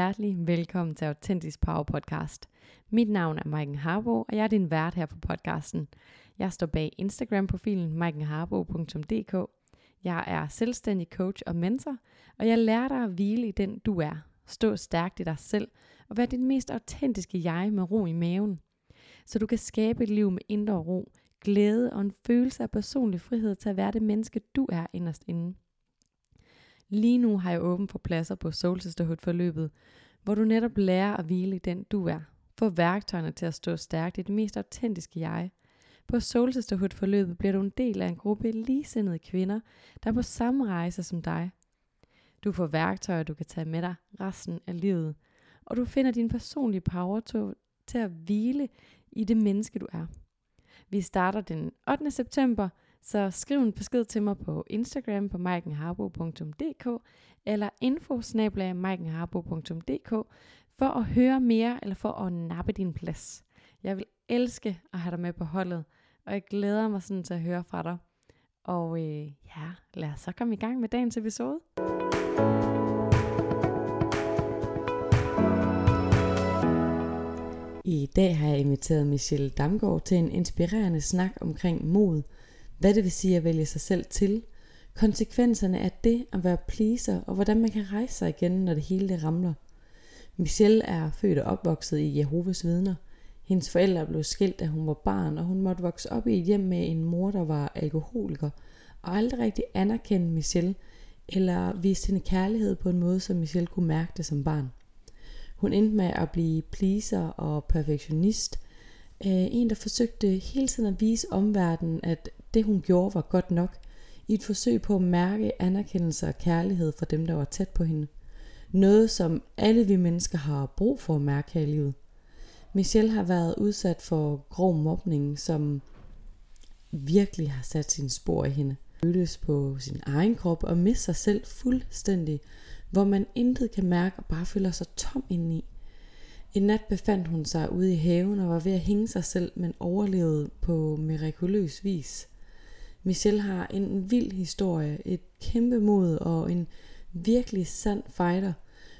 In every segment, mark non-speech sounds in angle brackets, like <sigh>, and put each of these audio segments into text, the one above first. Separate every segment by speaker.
Speaker 1: Hjertelig velkommen til Autentisk Power Podcast. Mit navn er Maiken Harbo, og jeg er din vært her på podcasten. Jeg står bag Instagram-profilen maikenharbo.dk. Jeg er selvstændig coach og mentor, og jeg lærer dig at hvile i den du er. Stå stærkt i dig selv og være dit mest autentiske jeg med ro i maven. Så du kan skabe et liv med indre ro, glæde og en følelse af personlig frihed til at være det menneske du er inderst inde. Lige nu har jeg åben for pladser på Soul Sisterhood forløbet, hvor du netop lærer at hvile i den du er. Få værktøjerne til at stå stærkt i det mest autentiske jeg. På Soul Sisterhood forløbet bliver du en del af en gruppe ligesindede kvinder, der er på samme rejse som dig. Du får værktøjer, du kan tage med dig resten af livet, og du finder din personlige power to, til at hvile i det menneske, du er. Vi starter den 8. september, så skriv en besked til mig på Instagram på maikenharbo.dk eller info for at høre mere eller for at nappe din plads. Jeg vil elske at have dig med på holdet, og jeg glæder mig sådan til at høre fra dig. Og øh, ja, lad os så komme i gang med dagens episode. I dag har jeg inviteret Michelle Damgaard til en inspirerende snak omkring mod, hvad det vil sige at vælge sig selv til, konsekvenserne af det at være pleaser, og hvordan man kan rejse sig igen, når det hele det ramler. Michelle er født og opvokset i Jehovas vidner. Hendes forældre blev skilt, da hun var barn, og hun måtte vokse op i et hjem med en mor, der var alkoholiker, og aldrig rigtig anerkendte Michelle, eller viste hende kærlighed på en måde, som Michelle kunne mærke det som barn. Hun endte med at blive pleaser og perfektionist. Øh, en, der forsøgte hele tiden at vise omverdenen, at det hun gjorde var godt nok, i et forsøg på at mærke anerkendelse og kærlighed fra dem, der var tæt på hende. Noget, som alle vi mennesker har brug for at mærke her i livet. Michelle har været udsat for grov mobning, som virkelig har sat sin spor i hende. Føles på sin egen krop og miste sig selv fuldstændig, hvor man intet kan mærke og bare føler sig tom indeni. En nat befandt hun sig ude i haven og var ved at hænge sig selv, men overlevede på mirakuløs vis. Michelle har en vild historie, et kæmpe mod og en virkelig sand fighter.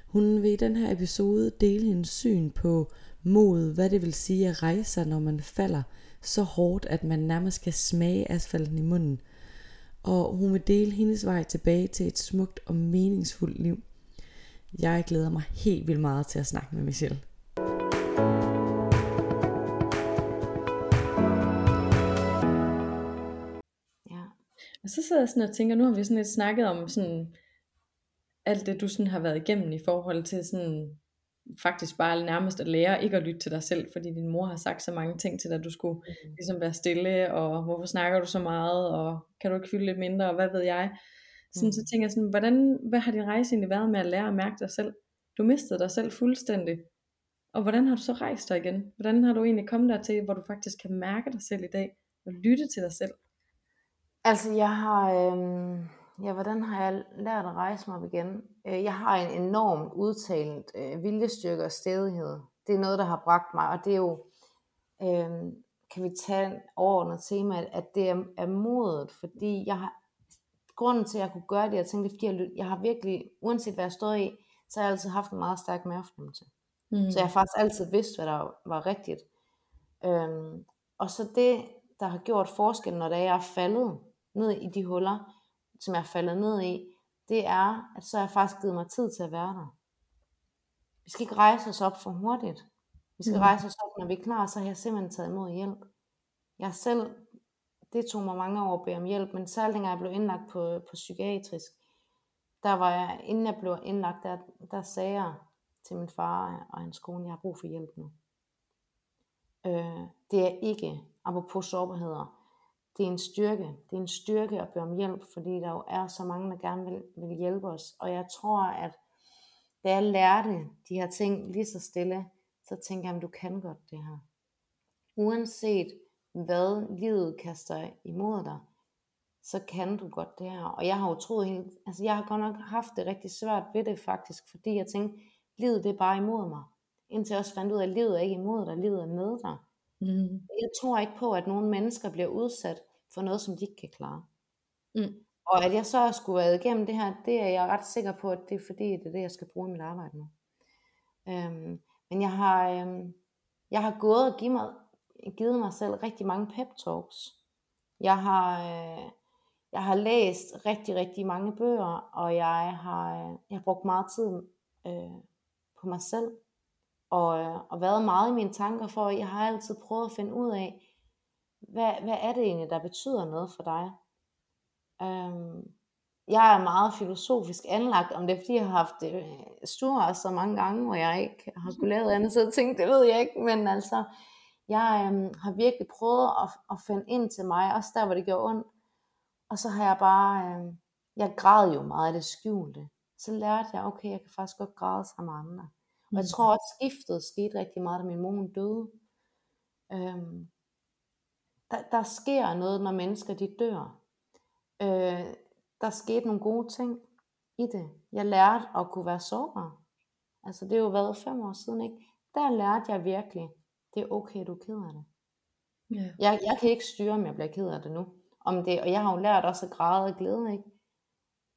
Speaker 1: Hun vil i den her episode dele hendes syn på mod, hvad det vil sige at rejse sig, når man falder så hårdt, at man nærmest kan smage asfalten i munden. Og hun vil dele hendes vej tilbage til et smukt og meningsfuldt liv. Jeg glæder mig helt vildt meget til at snakke med Michelle. Og så sidder jeg sådan og tænker, nu har vi sådan lidt snakket om sådan alt det, du sådan har været igennem i forhold til sådan faktisk bare nærmest at lære ikke at lytte til dig selv, fordi din mor har sagt så mange ting til dig, at du skulle mm. ligesom være stille, og hvorfor snakker du så meget, og kan du ikke fylde lidt mindre, og hvad ved jeg. Sådan, mm. Så tænker jeg sådan, hvordan, hvad har din rejse egentlig været med at lære at mærke dig selv? Du mistede dig selv fuldstændig. Og hvordan har du så rejst dig igen? Hvordan har du egentlig kommet der til, hvor du faktisk kan mærke dig selv i dag, og lytte til dig selv?
Speaker 2: Altså jeg har, øh, ja hvordan har jeg lært at rejse mig op igen? Øh, jeg har en enorm udtalt øh, viljestyrke og stedighed. Det er noget, der har bragt mig, og det er jo, øh, kan vi tage overordnet tema, at det er, er modet, fordi jeg har, grunden til, at jeg kunne gøre det, jeg tænkte, fordi jeg, jeg har virkelig, uanset hvad jeg stod i, så har jeg altid haft en meget stærk mavefornemmelse. Mm. Så jeg har faktisk altid vidst, hvad der var rigtigt. Øhm, og så det, der har gjort forskel, når jeg er faldet ned i de huller, som jeg er faldet ned i, det er, at så har jeg faktisk givet mig tid til at være der. Vi skal ikke rejse os op for hurtigt. Vi skal mm. rejse os op, når vi er klar, så har jeg simpelthen taget imod hjælp. Jeg selv, det tog mig mange år at bede om hjælp, men særligt dengang jeg blev indlagt på, på psykiatrisk, der var jeg, inden jeg blev indlagt, der, der sagde jeg til min far og hans kone, jeg har brug for hjælp nu. Øh, det er ikke, apropos sårbarheder, det er en styrke. Det er en styrke at bede om hjælp, fordi der jo er så mange, der gerne vil, vil hjælpe os. Og jeg tror, at da jeg lærte de her ting lige så stille, så tænkte jeg, at du kan godt det her. Uanset hvad livet kaster imod dig, så kan du godt det her. Og jeg har jo troet helt, altså jeg har godt nok haft det rigtig svært ved det faktisk, fordi jeg tænkte, livet det er bare imod mig. Indtil jeg også fandt ud af, at livet er ikke imod dig, livet er med dig. Mm. Jeg tror ikke på, at nogle mennesker bliver udsat for noget, som de ikke kan klare. Mm. Og at jeg så skulle være igennem det her, det er jeg ret sikker på, at det er fordi, det er det, jeg skal bruge i mit arbejde nu. Øhm, men jeg har, øhm, jeg har gået og givet mig, givet mig selv rigtig mange pep talks. Jeg har, øh, jeg har læst rigtig, rigtig mange bøger, og jeg har, øh, jeg har brugt meget tid øh, på mig selv, og, og været meget i mine tanker, for jeg har altid prøvet at finde ud af, hvad, hvad er det egentlig, der betyder noget for dig? Øhm, jeg er meget filosofisk anlagt, om det er fordi, jeg har haft øh, store så mange gange, hvor jeg ikke har kunnet lave andet, så ting, tænkte, det ved jeg ikke, men altså, jeg øhm, har virkelig prøvet at, at finde ind til mig, også der, hvor det gjorde ondt, og så har jeg bare, øhm, jeg græd jo meget af det skjulte, så lærte jeg, okay, jeg kan faktisk godt græde sammen med andre. Og jeg tror også, skiftet skete rigtig meget, da min mor døde. Øhm, der, der sker noget, når mennesker de dør. Øh, der skete nogle gode ting i det. Jeg lærte at kunne være sårbar. Altså det er jo været fem år siden, ikke? Der lærte jeg virkelig, det er okay, du er ked af det.
Speaker 3: Ja.
Speaker 2: Jeg, jeg kan ikke styre, om jeg bliver ked af det nu. Om det, og jeg har jo lært også at græde af glæde, ikke?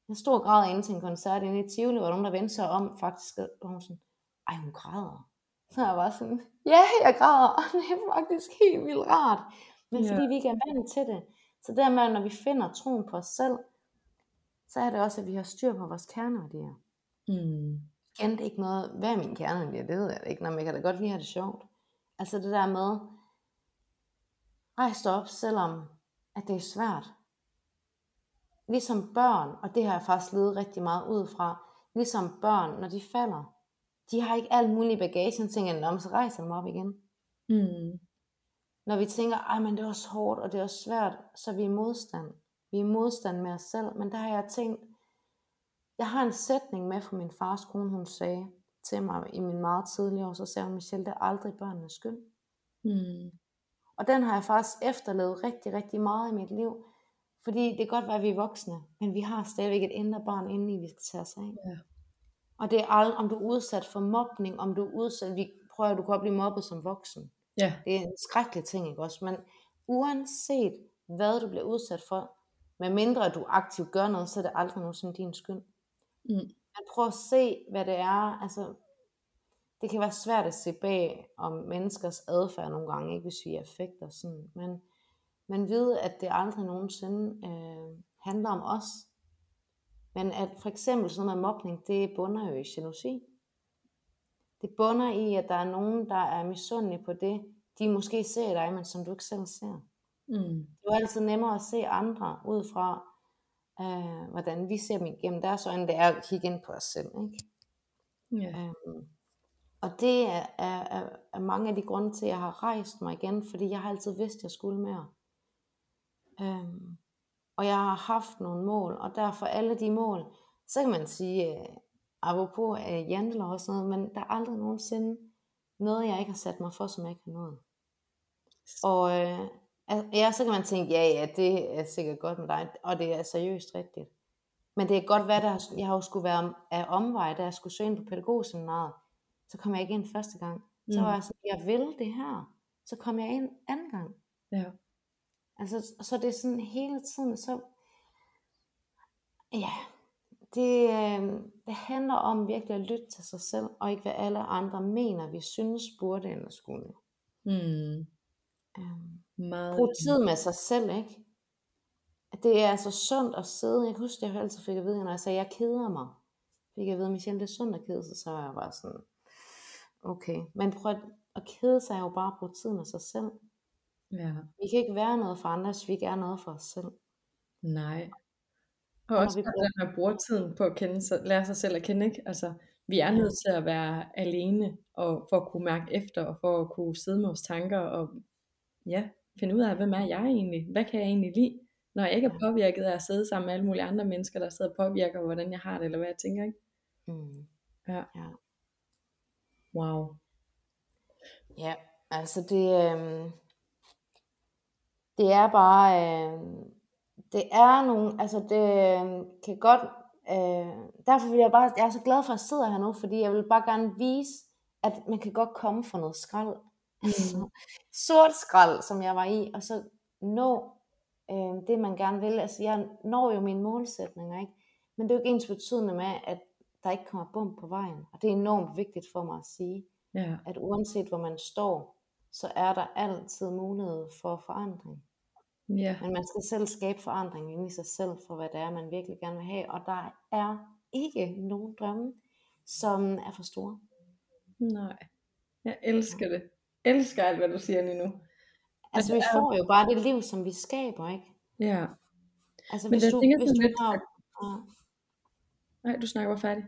Speaker 2: Jeg stod og græd inden til en koncert inde i Tivoli, hvor nogen der vendte sig om faktisk, og hun sådan, ej hun græder. Så jeg var sådan, ja, jeg græder, og <laughs> det er faktisk helt vildt rart. Men
Speaker 3: Ja.
Speaker 2: fordi vi ikke er vant til det. Så dermed, når vi finder troen på os selv, så er det også, at vi har styr på vores kerneværdier.
Speaker 3: Mm.
Speaker 2: Det er ikke noget, hvad er min kerneværdier, det ved jeg ikke, når jeg kan da godt lide at have det sjovt. Altså det der med, rejs op, selvom at det er svært. Ligesom børn, og det har jeg faktisk ledet rigtig meget ud fra, ligesom børn, når de falder, de har ikke alt muligt i bagagen, tænker om så rejser dem op igen.
Speaker 3: Mm.
Speaker 2: Når vi tænker, ej, men det er også hårdt, og det er også svært, så er vi i modstand. Vi er i modstand med os selv, men der har jeg tænkt, jeg har en sætning med fra min fars kone, hun sagde til mig i min meget tidlige år, så sagde hun, Michelle, det er aldrig børnenes skyld.
Speaker 3: Mm.
Speaker 2: Og den har jeg faktisk efterlevet rigtig, rigtig meget i mit liv. Fordi det kan godt være, at vi er voksne, men vi har stadigvæk et indre barn inde i, vi skal tage os af.
Speaker 3: Ja.
Speaker 2: Og det er aldrig, om du er udsat for mobning, om du er udsat, vi prøver, at du kan blive mobbet som voksen.
Speaker 3: Ja.
Speaker 2: Det er en skrækkelig ting, ikke også? Men uanset hvad du bliver udsat for, med mindre du aktivt gør noget, så er det aldrig nogensinde din skyld.
Speaker 3: Mm.
Speaker 2: Men prøv at se, hvad det er. Altså, det kan være svært at se bag om menneskers adfærd nogle gange, ikke hvis vi er affekter sådan. Men, men vide, at det aldrig nogensinde øh, handler om os. Men at for eksempel sådan noget mobning, det bunder jo i jalousi. Det bunder i, at der er nogen, der er misundelige på det, de måske ser i dig, men som du ikke selv ser.
Speaker 3: Mm.
Speaker 2: Det er jo altid nemmere at se andre ud fra, øh, hvordan vi ser dem igennem deres øjne, det er at kigge ind på os selv. Ikke?
Speaker 3: Ja.
Speaker 2: Øhm, og det er, er, er, er mange af de grunde til, at jeg har rejst mig igen, fordi jeg har altid vidst, at jeg skulle mere. Øhm, og jeg har haft nogle mål, og derfor alle de mål, så kan man sige, øh, apropos øh, jantelov og sådan noget, men der er aldrig nogensinde noget, jeg ikke har sat mig for, som jeg ikke har nået. Og øh, ja, så kan man tænke, ja, ja, det er sikkert godt med dig, og det er seriøst rigtigt. Men det er godt være, der jeg har jo skulle være af omvej, da jeg skulle søge ind på pædagogseminaret, så kom jeg ikke ind første gang. Så
Speaker 3: Mm.
Speaker 2: var jeg sådan, jeg vil det her. Så kom jeg ind anden gang.
Speaker 3: Ja.
Speaker 2: Altså, så det er sådan hele tiden, så, ja, det, øh, det handler om virkelig at lytte til sig selv, og ikke hvad alle andre mener, vi synes burde eller skulle.
Speaker 3: Mm.
Speaker 2: Øhm,
Speaker 3: Meget.
Speaker 2: Brug tid med sig selv, ikke? At Det er altså sundt at sidde. Jeg kan huske, at jeg altid fik at vide, når jeg sagde, at jeg keder mig. Fik jeg at vide, Michelle, det er sundt at kede sig, så var jeg bare sådan, okay. Men prøv at, at kede sig er jo bare at bruge tid med sig selv.
Speaker 3: Ja.
Speaker 2: Vi kan ikke være noget for andre, hvis vi ikke er noget for os selv.
Speaker 3: Nej. Og
Speaker 2: når
Speaker 3: også
Speaker 2: vi
Speaker 3: bare
Speaker 2: bruger-
Speaker 3: bruger tiden på at kende sig, lære sig selv at kende, ikke? Altså, vi er nødt til at være alene, og for at kunne mærke efter, og for at kunne sidde med vores tanker, og ja, finde ud af, hvem er jeg egentlig? Hvad kan jeg egentlig lide? Når jeg ikke er påvirket af at sidde sammen med alle mulige andre mennesker, der sidder og påvirker, hvordan jeg har det, eller hvad jeg tænker, ikke?
Speaker 2: Mm.
Speaker 3: Ja.
Speaker 2: Ja.
Speaker 3: Wow.
Speaker 2: Ja, altså det, øh, det er bare, øh, det er nogle, altså det øh, kan godt, øh, derfor vil jeg bare, jeg er så glad for at sidde her nu, fordi jeg vil bare gerne vise, at man kan godt komme for noget skrald. Altså, <laughs> sort skrald, som jeg var i, og så nå øh, det, man gerne vil. Altså jeg når jo mine målsætninger, ikke? Men det er jo ikke ens betydende med, at der ikke kommer bum på vejen. Og det er enormt vigtigt for mig at sige,
Speaker 3: Ja.
Speaker 2: at uanset hvor man står, så er der altid mulighed for forandring.
Speaker 3: Ja.
Speaker 2: Men man skal selv skabe forandring inde i sig selv, for hvad det er, man virkelig gerne vil have. Og der er ikke nogen drømme, som er for store.
Speaker 3: Nej. Jeg elsker det. Elsker alt, hvad du siger lige nu.
Speaker 2: Altså,
Speaker 3: det
Speaker 2: vi
Speaker 3: er jo-
Speaker 2: får jo bare det liv, som vi skaber, ikke?
Speaker 3: Ja.
Speaker 2: Altså,
Speaker 3: Men
Speaker 2: hvis
Speaker 3: jeg
Speaker 2: du, hvis du
Speaker 3: lidt,
Speaker 2: har...
Speaker 3: Nej, du snakker færdig.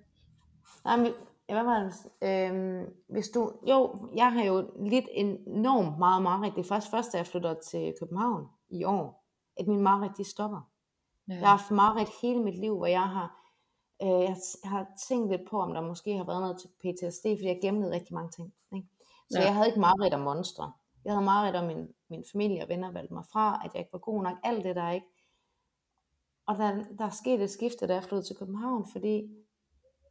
Speaker 2: Nej, men, hvad var det? Øhm, hvis du, jo, jeg har jo lidt enormt meget mareridt. Det er først først, da jeg flytter til København i år, at min mareridt, de stopper.
Speaker 3: Ja.
Speaker 2: Jeg har haft mareridt hele mit liv, hvor jeg har, øh, jeg har- tænkt lidt på, om der måske har været noget til PTSD, fordi jeg gemte rigtig mange ting. Ikke? Så
Speaker 3: Ja.
Speaker 2: jeg havde ikke mareridt om monstre. Jeg havde mareridt om min, min familie og venner valgte mig fra, at jeg ikke var god nok, alt det der ikke. Og der, der er sket et skifte, da jeg flyttede til København, fordi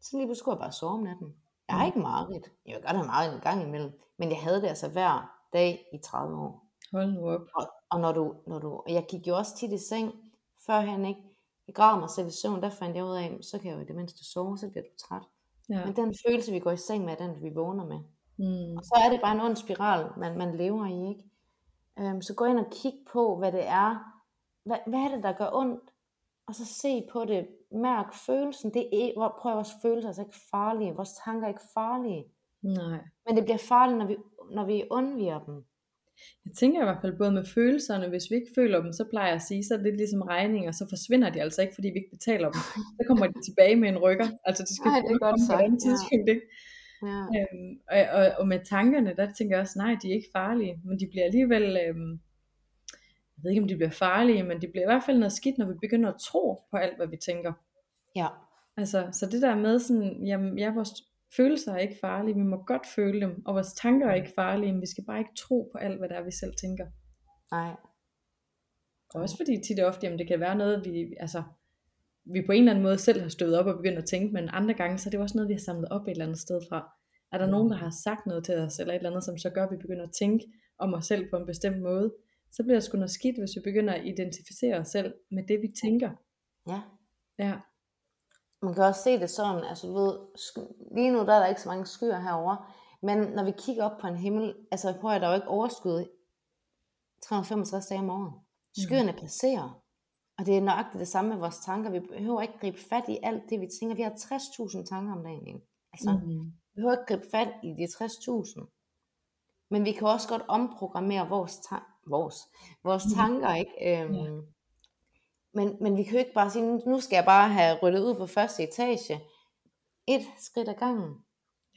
Speaker 2: så lige pludselig skulle jeg bare sove om natten. Jeg har
Speaker 3: Mm.
Speaker 2: ikke mareridt. Jeg vil godt have mareridt en gang imellem, men jeg havde det altså hver dag i 30 år.
Speaker 3: Hold nu op.
Speaker 2: Og, og når du, når du, og jeg gik jo også tit i seng, førhen ikke, jeg gravede mig selv i søvn, der fandt jeg ud af, så kan jeg jo i det mindste sove, så bliver du træt.
Speaker 3: Ja.
Speaker 2: Men den følelse, vi går i seng med, er den vi vågner med.
Speaker 3: Mm.
Speaker 2: Og så er det bare en ond spiral, man, man lever i, ikke? Øhm, så gå ind og kig på, hvad det er. Hvad, hvad er det, der gør ondt? Og så se på det. Mærk følelsen. Det er, hvor- prøv at vores følelser er altså ikke farlige. Vores tanker er ikke farlige.
Speaker 3: Nej.
Speaker 2: Men det bliver farligt, når vi, når vi undviger dem.
Speaker 3: Jeg tænker i hvert fald både med følelserne, hvis vi ikke føler dem, så plejer jeg at sige, så er det lidt ligesom regninger, så forsvinder de altså ikke, fordi vi ikke betaler dem. Så kommer de tilbage med en rykker. Altså det skal
Speaker 2: Ej, det er godt
Speaker 3: komme på et andet
Speaker 2: ja.
Speaker 3: tidspunkt, ikke?
Speaker 2: Ja.
Speaker 3: Øhm, og, og, og med tankerne, der tænker jeg også, nej, de er ikke farlige, men de bliver alligevel, øhm, ved ikke om de bliver farlige, men de bliver i hvert fald noget skidt, når vi begynder at tro på alt, hvad vi tænker.
Speaker 2: ja.
Speaker 3: Altså, så det der med sådan, jamen, ja, vores følelser er ikke farlige, vi må godt føle dem, og vores tanker er ikke farlige, men vi skal bare ikke tro på alt, hvad det er, vi selv tænker.
Speaker 2: Nej.
Speaker 3: Og også fordi tit og ofte, jamen, det kan være noget, vi, altså, vi på en eller anden måde selv har stået op og begyndt at tænke, men andre gange, så er det også noget, vi har samlet op et eller andet sted fra. Er der nogen, der har sagt noget til os, eller et eller andet, som så gør, at vi begynder at tænke om os selv på en bestemt måde, så bliver det sgu noget skidt, hvis vi begynder at identificere os selv med det, vi tænker.
Speaker 2: Ja.
Speaker 3: Ja,
Speaker 2: Man kan også se det sådan, altså du ved, lige nu der er der ikke så mange skyer herover, men når vi kigger op på en himmel, altså prøv at der er jo ikke overskud 365 dage om året. Skyerne mm. passerer, og det er nøjagtigt det samme med vores tanker. Vi behøver ikke gribe fat i alt det, vi tænker. Vi har 60.000 tanker om dagen. Altså, mm.
Speaker 3: mm.
Speaker 2: vi behøver ikke gribe fat i de 60.000. Men vi kan også godt omprogrammere vores, ta- vores, vores tanker, ikke? Øhm,
Speaker 3: Ja.
Speaker 2: men, men vi kan jo ikke bare sige, nu skal jeg bare have ryddet ud på første etage. Et skridt ad gangen.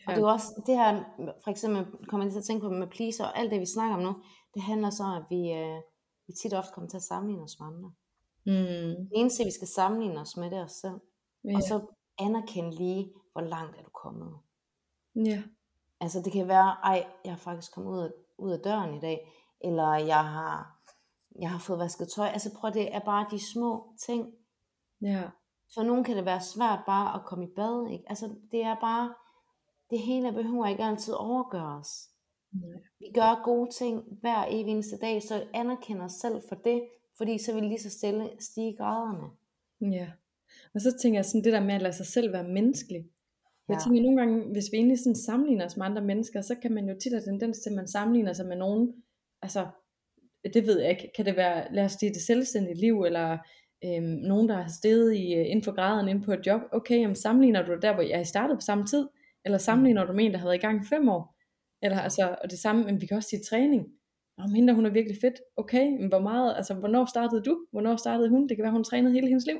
Speaker 2: Og det er jo også det her, for eksempel kommer jeg til at tænke på med pleaser og alt det vi snakker om nu, det handler så om, at vi, øh, vi tit ofte kommer til at sammenligne os med andre.
Speaker 3: Mm.
Speaker 2: Det eneste vi skal sammenligne os med, det er os selv.
Speaker 3: Ja.
Speaker 2: Og så anerkende lige, hvor langt er du kommet.
Speaker 3: ja.
Speaker 2: Altså det kan være, ej, jeg har faktisk kommet ud af, ud af døren i dag, eller jeg har, jeg har fået vasket tøj. Altså prøv, det er bare de små ting.
Speaker 3: Ja.
Speaker 2: For nogen kan det være svært bare at komme i bad, ikke? Altså det er bare, det hele behøver ikke altid overgøres.
Speaker 3: Nej.
Speaker 2: Vi gør gode ting hver evig eneste dag, så anerkend os selv for det, fordi så vil lige så stille stige graderne.
Speaker 3: Ja. Og så tænker jeg sådan det der med at lade sig selv være menneskelig. Jeg
Speaker 2: Ja.
Speaker 3: tænker nogle gange, hvis vi egentlig sådan sammenligner os med andre mennesker, så kan man jo tit have tendens til, at man sammenligner sig med nogen, altså, det ved jeg ikke, kan det være, lad os sige det selvstændige liv, eller øhm, nogen, der har steget i, øh, inden for graden inde på et job, okay, jamen sammenligner du dig der, hvor jeg startede på samme tid, eller sammenligner du med en, der har været i gang i fem år, eller altså, og det samme, men vi kan også sige træning, men hende hun er virkelig fedt, okay, men hvor meget, altså, hvornår startede du, hvornår startede hun, det kan være, hun trænede hele hendes liv,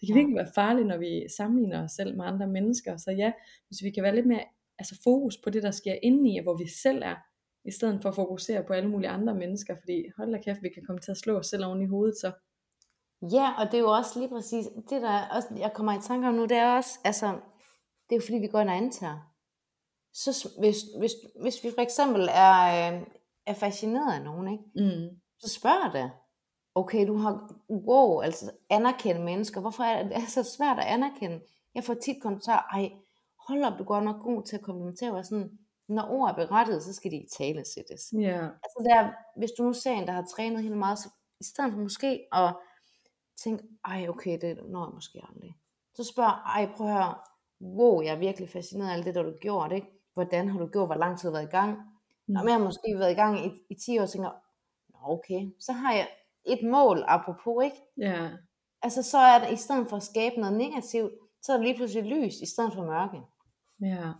Speaker 3: det kan virkelig være farligt, når vi sammenligner os selv med andre mennesker. Så ja, hvis vi kan være lidt mere altså fokus på det, der sker indeni, og hvor vi selv er, i stedet for at fokusere på alle mulige andre mennesker, fordi hold da kæft, vi kan komme til at slå os selv oven i hovedet, så
Speaker 2: Ja, og det er jo også lige præcis, det der også, jeg kommer i tanke om nu, det er også, altså, det er jo fordi, vi går ind og antager. Så hvis, hvis, hvis vi for eksempel er, øh, er fascineret af nogen, ikke?
Speaker 3: mm,
Speaker 2: så spørg det. Okay, du har, wow, altså anerkende mennesker. Hvorfor er det, det er så svært at anerkende? Jeg får tit kommentarer, ej, hold op, du går nok god til at kommentere, og sådan, når ord er berettet, så skal de i tale sættes.
Speaker 3: ja,
Speaker 2: Altså der, hvis du nu ser en, der har trænet helt meget, så i stedet for måske at tænke, ej okay, det når jeg måske aldrig. Så spørg, ej prøv at høre, wow, jeg er virkelig fascineret af alt det, der du har gjort, ikke? Hvordan har du gjort, hvor lang tid har du været i gang? Mm. Når jeg har måske været i gang i, i 10 år, og tænker, Nå, okay, så har jeg et mål, apropos, ikke?
Speaker 3: Ja.
Speaker 2: Altså, så er der, i stedet for at skabe noget negativt, så er der lige pludselig lys, i stedet for mørke.
Speaker 3: Ja.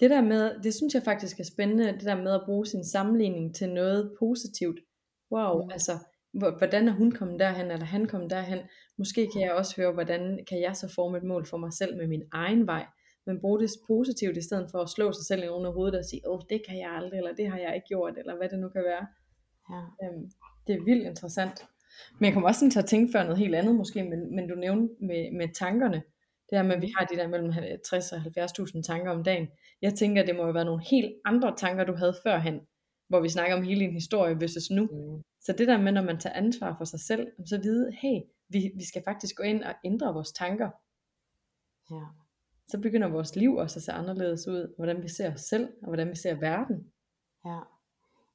Speaker 3: Det der med, det synes jeg faktisk er spændende, det der med at bruge sin sammenligning til noget positivt. Wow, mm. altså, hvordan er hun kommet derhen, eller han kommet derhen? Måske kan jeg også høre, hvordan kan jeg så forme et mål for mig selv med min egen vej, men bruge det positivt, i stedet for at slå sig selv i under hovedet og sige, åh, det kan jeg aldrig, eller det har jeg ikke gjort, eller hvad det nu kan være.
Speaker 2: Ja.
Speaker 3: Øhm, det er vildt interessant. Men jeg kommer også sådan til at tænke før noget helt andet måske, men, men du nævnte med, med tankerne, det her med, at vi har de der mellem 60 og 70.000 tanker om dagen. Jeg tænker, det må jo være nogle helt andre tanker, du havde førhen, hvor vi snakker om hele din historie versus nu. Mm. Så det der med, når man tager ansvar for sig selv, så vide, hey, vi, vi skal faktisk gå ind og ændre vores tanker.
Speaker 2: Ja.
Speaker 3: Så begynder vores liv også at se anderledes ud, hvordan vi ser os selv, og hvordan vi ser verden.
Speaker 2: Ja,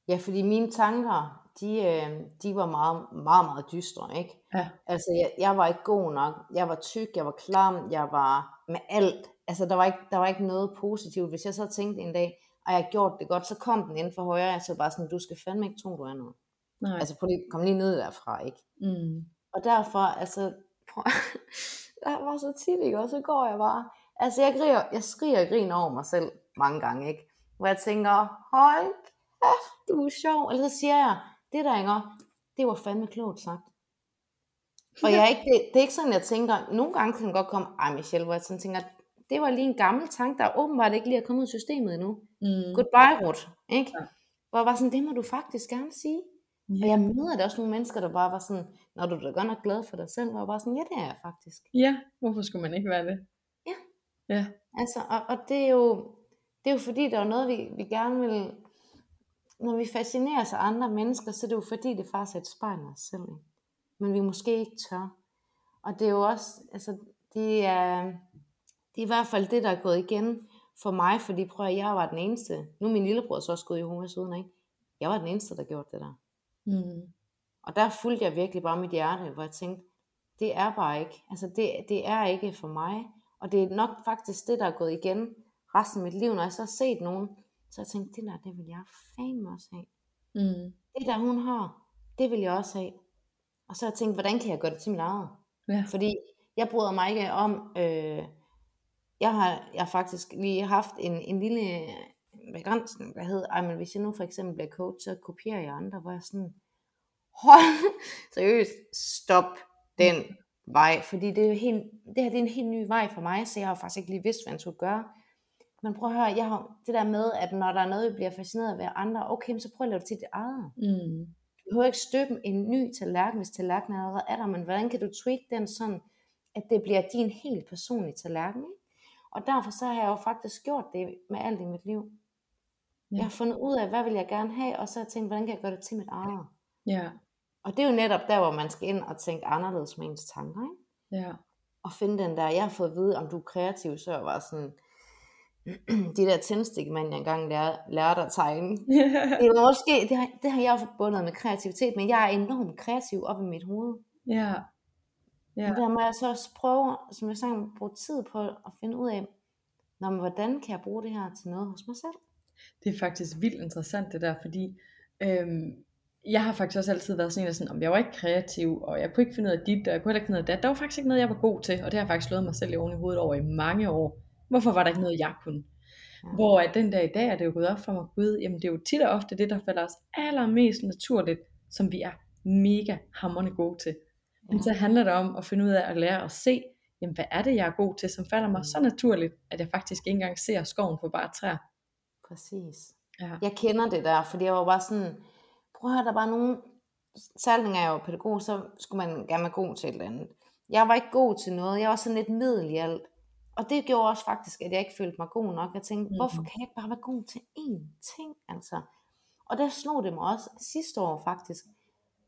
Speaker 2: ja fordi mine tanker, de, øh, de var meget, meget, meget dystre, ikke?
Speaker 3: Ja.
Speaker 2: Altså, jeg, jeg var ikke god nok. Jeg var tyk, jeg var klam, jeg var med alt. Altså, der var ikke, der var ikke noget positivt. Hvis jeg så tænkte en dag, at jeg gjort det godt, så kom den ind for højre, jeg så bare sådan, du skal fandme ikke tro, du er noget.
Speaker 3: Nej.
Speaker 2: Altså, prøv lige, kom lige ned derfra, ikke?
Speaker 3: Mm.
Speaker 2: Og derfor, altså, prøv, <laughs> jeg var så tit, ikke? Og så går jeg bare, altså, jeg, griger, jeg skriger og griner over mig selv mange gange, ikke? Hvor jeg tænker, hold kæft, du er sjov. Eller så siger jeg, det der, ikke? Det var fandme klogt sagt. Og jeg er ikke, det, det er ikke sådan, jeg tænker, nogle gange kan det godt komme, ej Michelle, hvor jeg sådan tænker, det var lige en gammel tanke, der åbenbart ikke lige er kommet ud af systemet endnu.
Speaker 3: Mm.
Speaker 2: Goodbye, Ruth. Ikke?
Speaker 3: Ja.
Speaker 2: Hvor jeg var sådan, det må du faktisk gerne sige.
Speaker 3: Ja.
Speaker 2: Og jeg møder der også nogle mennesker, der bare var sådan, når du er da godt nok glad for dig selv, var jeg bare sådan, ja, det er jeg faktisk.
Speaker 3: ja, hvorfor skulle man ikke være det?
Speaker 2: Ja.
Speaker 3: Ja,
Speaker 2: Altså, og, og det, er jo, det er jo fordi, der er noget, vi, vi gerne vil, når vi fascinerer sig af andre mennesker, så er det jo fordi, det faktisk er et spejl af os selv. Men vi måske ikke tør. Og det er jo også, altså, det er, det er i hvert fald det, der er gået igen for mig, fordi prøv at jeg var den eneste, nu er min lillebror så også gået i Jehovas uden, ikke? Jeg var den eneste, der gjorde det der.
Speaker 3: mm.
Speaker 2: Og der fulgte jeg virkelig bare mit hjerte, hvor jeg tænkte, det er bare ikke, altså det, det er ikke for mig. Og det er nok faktisk det, der er gået igen resten af mit liv, når jeg så har set nogen, så jeg tænkt, det der, det vil jeg fandme også have.
Speaker 3: Mm.
Speaker 2: Det der hun har, det vil jeg også have. Og så har jeg tænkt, hvordan kan jeg gøre det til mit eget?
Speaker 3: Ja.
Speaker 2: Fordi jeg bryder mig ikke om, øh, jeg, har, jeg har faktisk lige haft en, en lille begrænsning, der hedder, ej, men hvis jeg nu for eksempel bliver coach, så kopierer jeg andre, hvor jeg sådan, hold, <laughs> seriøst, stop den vej, fordi det, er jo helt, det her det er en helt ny vej for mig, så jeg har faktisk ikke lige vidst, hvad jeg skulle gøre. Men prøv at høre, jeg har det der med, at når der er noget, vi bliver fascineret ved andre, okay, så prøv at lave det til dit eget.
Speaker 3: Mm.
Speaker 2: Du behøver ikke støbe en ny tallerken, hvis tallerkenen allerede er der, men hvordan kan du tweak den sådan, at det bliver din helt personlige tallerken, ikke? Og derfor så har jeg jo faktisk gjort det med alt i mit liv.
Speaker 3: Ja.
Speaker 2: Jeg har fundet ud af, hvad vil jeg gerne have, og så har jeg tænkt, hvordan kan jeg gøre det til mit eget.
Speaker 3: Ja,
Speaker 2: Og det er jo netop der, hvor man skal ind og tænke anderledes med ens tanker, ikke?
Speaker 3: ja.
Speaker 2: Og finde den der, jeg har fået at vide, om du er kreativ, så jeg var sådan, <clears throat> de der tændstikmænd, jeg engang lærte, lærte at tegne. <laughs> Det, er måske, det, har, det har jeg jo forbundet med kreativitet, men jeg er enormt kreativ op i mit hoved.
Speaker 3: ja.
Speaker 2: Ja.
Speaker 3: Ja.
Speaker 2: Og der må jeg så også prøve, som jeg sagde, bruge tid på at finde ud af, Nå, men hvordan kan jeg bruge det her til noget hos mig selv?
Speaker 3: Det er faktisk vildt interessant det der, fordi øhm, jeg har faktisk også altid været sådan en, der sådan, om jeg var ikke kreativ, og jeg kunne ikke finde ud af dit, og jeg kunne heller ikke finde ud af dat. Der var faktisk ikke noget, jeg var god til, og det har jeg faktisk slået mig selv i oven i hovedet over i mange år. Hvorfor var der ikke noget, jeg kunne?
Speaker 2: Ja.
Speaker 3: Hvor at den dag i dag er det jo gået op for mig, gud, jamen det er jo tit og ofte det, der falder os allermest naturligt, som vi er mega hammerende gode til. Men så handler det om at finde ud af at lære at se, jamen hvad er det, jeg er god til, som falder mig så naturligt, at jeg faktisk ikke engang ser skoven for bare træer.
Speaker 2: Præcis.
Speaker 3: Ja.
Speaker 2: Jeg kender det der, fordi jeg var bare sådan, prøv at høre, der var nogen, særligt når jeg var pædagog, så skulle man gerne være god til et eller andet. Jeg var ikke god til noget, jeg var sådan lidt middel i alt. Og det gjorde også faktisk, at jeg ikke følte mig god nok. Jeg tænkte, hvorfor
Speaker 3: Mhm.
Speaker 2: kan jeg ikke bare være god til én ting, altså? Og der slog det mig også sidste år faktisk,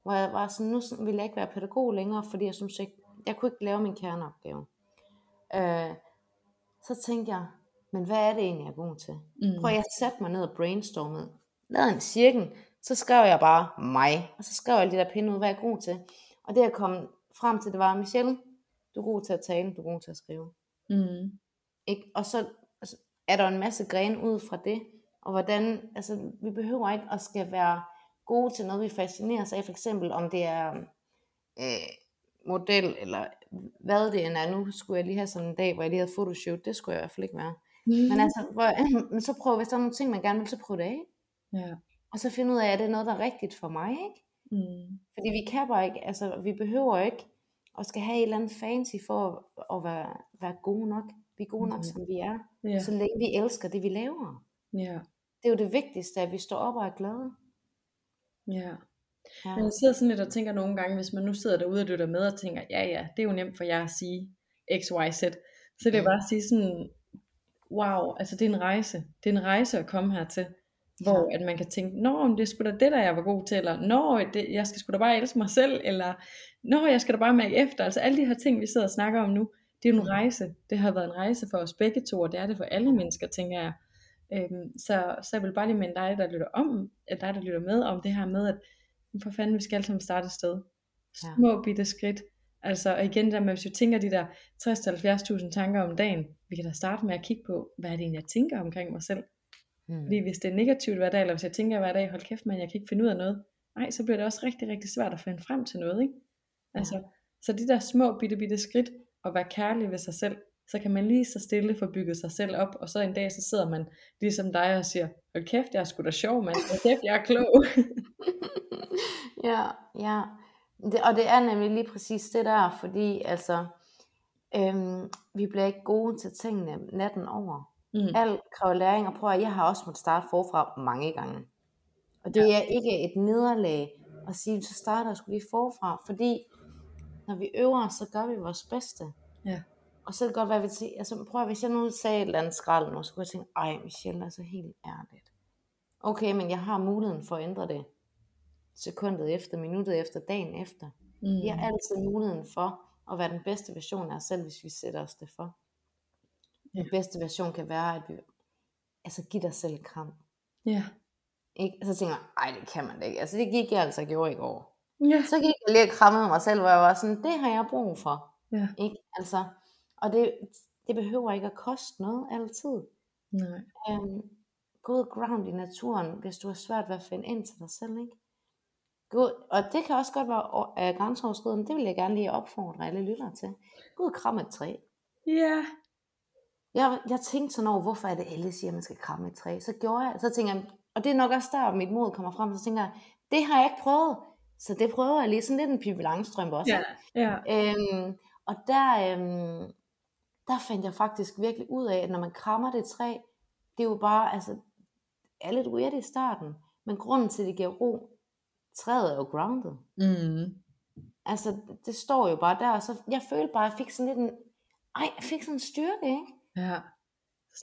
Speaker 2: hvor jeg var sådan, nu ville jeg ikke være pædagog længere, fordi jeg synes ikke, jeg kunne ikke lave min kerneopgave. Øh, så tænkte jeg, men hvad er det egentlig, jeg er god til?
Speaker 3: Mm.
Speaker 2: Prøv at jeg satte mig ned og brainstormede. Lavede en cirkel, så skrev jeg bare mig. Og så skrev jeg alle de der pinde ud, hvad jeg er god til. Og det jeg kom frem til, det var, Michelle, du er god til at tale, du er god til at skrive.
Speaker 3: Mm.
Speaker 2: Ikke? Og så altså, er der en masse grene ud fra det, og hvordan, altså vi behøver ikke at skal være gode til noget, vi fascinerer sig af, for eksempel om det er øh, model, eller hvad det end er. Nu skulle jeg lige have sådan en dag, hvor jeg lige havde fotoshoot, det skulle jeg i hvert fald ikke være. Mm. Men altså, hvor, <laughs> så prøv, hvis der er nogle ting, man gerne vil, så prøv det af.
Speaker 1: Ja.
Speaker 2: Og så finde ud af, at det er noget, der er rigtigt for mig, ikke?
Speaker 1: Mm.
Speaker 2: Fordi vi kan bare ikke, altså vi behøver ikke at skal have et eller andet fancy for at, at være, være gode nok. Vi er gode nok,
Speaker 1: Mm.
Speaker 2: som vi er.
Speaker 1: Ja.
Speaker 2: Så længe vi elsker det, vi laver.
Speaker 1: Ja.
Speaker 2: Det er jo det vigtigste, at vi står op og er glade.
Speaker 1: Ja.
Speaker 2: Ja.
Speaker 1: Men jeg sidder sådan lidt og tænker nogle gange, hvis man nu sidder derude og lytter med og tænker, ja ja, det er jo nemt for jer at sige X, Y, Z. Så det er
Speaker 2: Mm.
Speaker 1: bare at sige sådan, wow, altså det er en rejse. Det er en rejse at komme hertil. Hvor at man kan tænke, nå, men det er sgu da det, der jeg var god til, eller nå, det, jeg skal sgu da bare elske mig selv, eller nå, jeg skal da bare mærke efter. Altså alle de her ting, vi sidder og snakker om nu, det er en rejse. Det har været en rejse for os begge to, og det er det for alle mennesker, tænker jeg. Øhm, så, så jeg vil bare lige minde dig, der lytter om, at dig, der lytter med, om det her med, at for fanden, vi skal alle sammen starte et sted.
Speaker 2: Ja.
Speaker 1: Små bitte skridt. Altså og igen der med, hvis vi tænker de der 60-70.000 tanker om dagen, vi kan da starte med at kigge på, hvad er det egentlig, jeg tænker omkring mig selv.
Speaker 2: Mm.
Speaker 1: Fordi hvis det er negativt hver dag, eller hvis jeg tænker hver dag, hold kæft man, jeg kan ikke finde ud af noget, nej, så bliver det også rigtig, rigtig svært at finde frem til noget, ikke? Altså, så de der små bitte, bitte skridt, og være kærlig ved sig selv, så kan man lige så stille få bygget sig selv op, og så en dag, så sidder man ligesom dig og siger, hold kæft, jeg er sgu da sjov, mand, hold kæft, jeg er klog. <laughs>
Speaker 2: Ja, ja. Det, og det er nemlig lige præcis det der, fordi altså, øhm, vi bliver ikke gode til tingene natten over.
Speaker 1: Mm.
Speaker 2: Alt kræver læring, og prøv at, jeg har også måttet starte forfra mange gange. Og det er ikke et nederlag at sige, så starter jeg skulle lige forfra, fordi når vi øver, så gør vi vores bedste.
Speaker 1: Ja.
Speaker 2: Og så kan det godt være, at tænker, altså prøv at, hvis jeg nu sagde et eller andet skrald nu, så kunne jeg tænke, ej Michelle, altså helt ærligt. Okay, men jeg har muligheden for at ændre det sekundet efter, minuttet efter, dagen efter.
Speaker 1: Mm.
Speaker 2: Vi har altid muligheden for at være den bedste version af os selv, hvis vi sætter os det for. Den bedste version kan være, at vi altså giv dig selv kram.
Speaker 1: Ja.
Speaker 2: Ikke? Og så tænker jeg, ej det kan man da ikke. Altså det gik jeg altså gjorde i går.
Speaker 1: Ja.
Speaker 2: Så gik jeg lige og krammede mig selv, hvor jeg var sådan, det har jeg brug for.
Speaker 1: Ja.
Speaker 2: Ikke? Altså, og det, det behøver ikke at koste noget altid.
Speaker 1: Nej.
Speaker 2: Øhm, gå ud ground i naturen, hvis du har svært ved at finde ind til dig selv. Ikke? Gå, og det kan også godt være uh, grænseoverskridende. Det vil jeg gerne lige opfordre alle lyttere til. Gå ud og kramme et træ.
Speaker 1: Ja.
Speaker 2: Jeg, jeg tænkte sådan over, hvorfor er det alle siger, at man skal kramme et træ. Så gjorde jeg, så tænker jeg, og det er nok også der, mit mod kommer frem, så tænker jeg, det har jeg ikke prøvet. Så det prøver jeg lige, sådan lidt en Pippi Langstrømpe også.
Speaker 1: Ja. Ja.
Speaker 2: Øhm, og der, øhm, der fandt jeg faktisk virkelig ud af, at når man krammer det træ, det er jo bare, altså, er lidt weird i starten, men grunden til, at det giver ro, træet er jo grounded.
Speaker 1: Mm.
Speaker 2: Altså, det står jo bare der, og så jeg følte bare, at jeg fik sådan lidt en, ej, jeg fik sådan en styrke, ikke?
Speaker 1: Ja.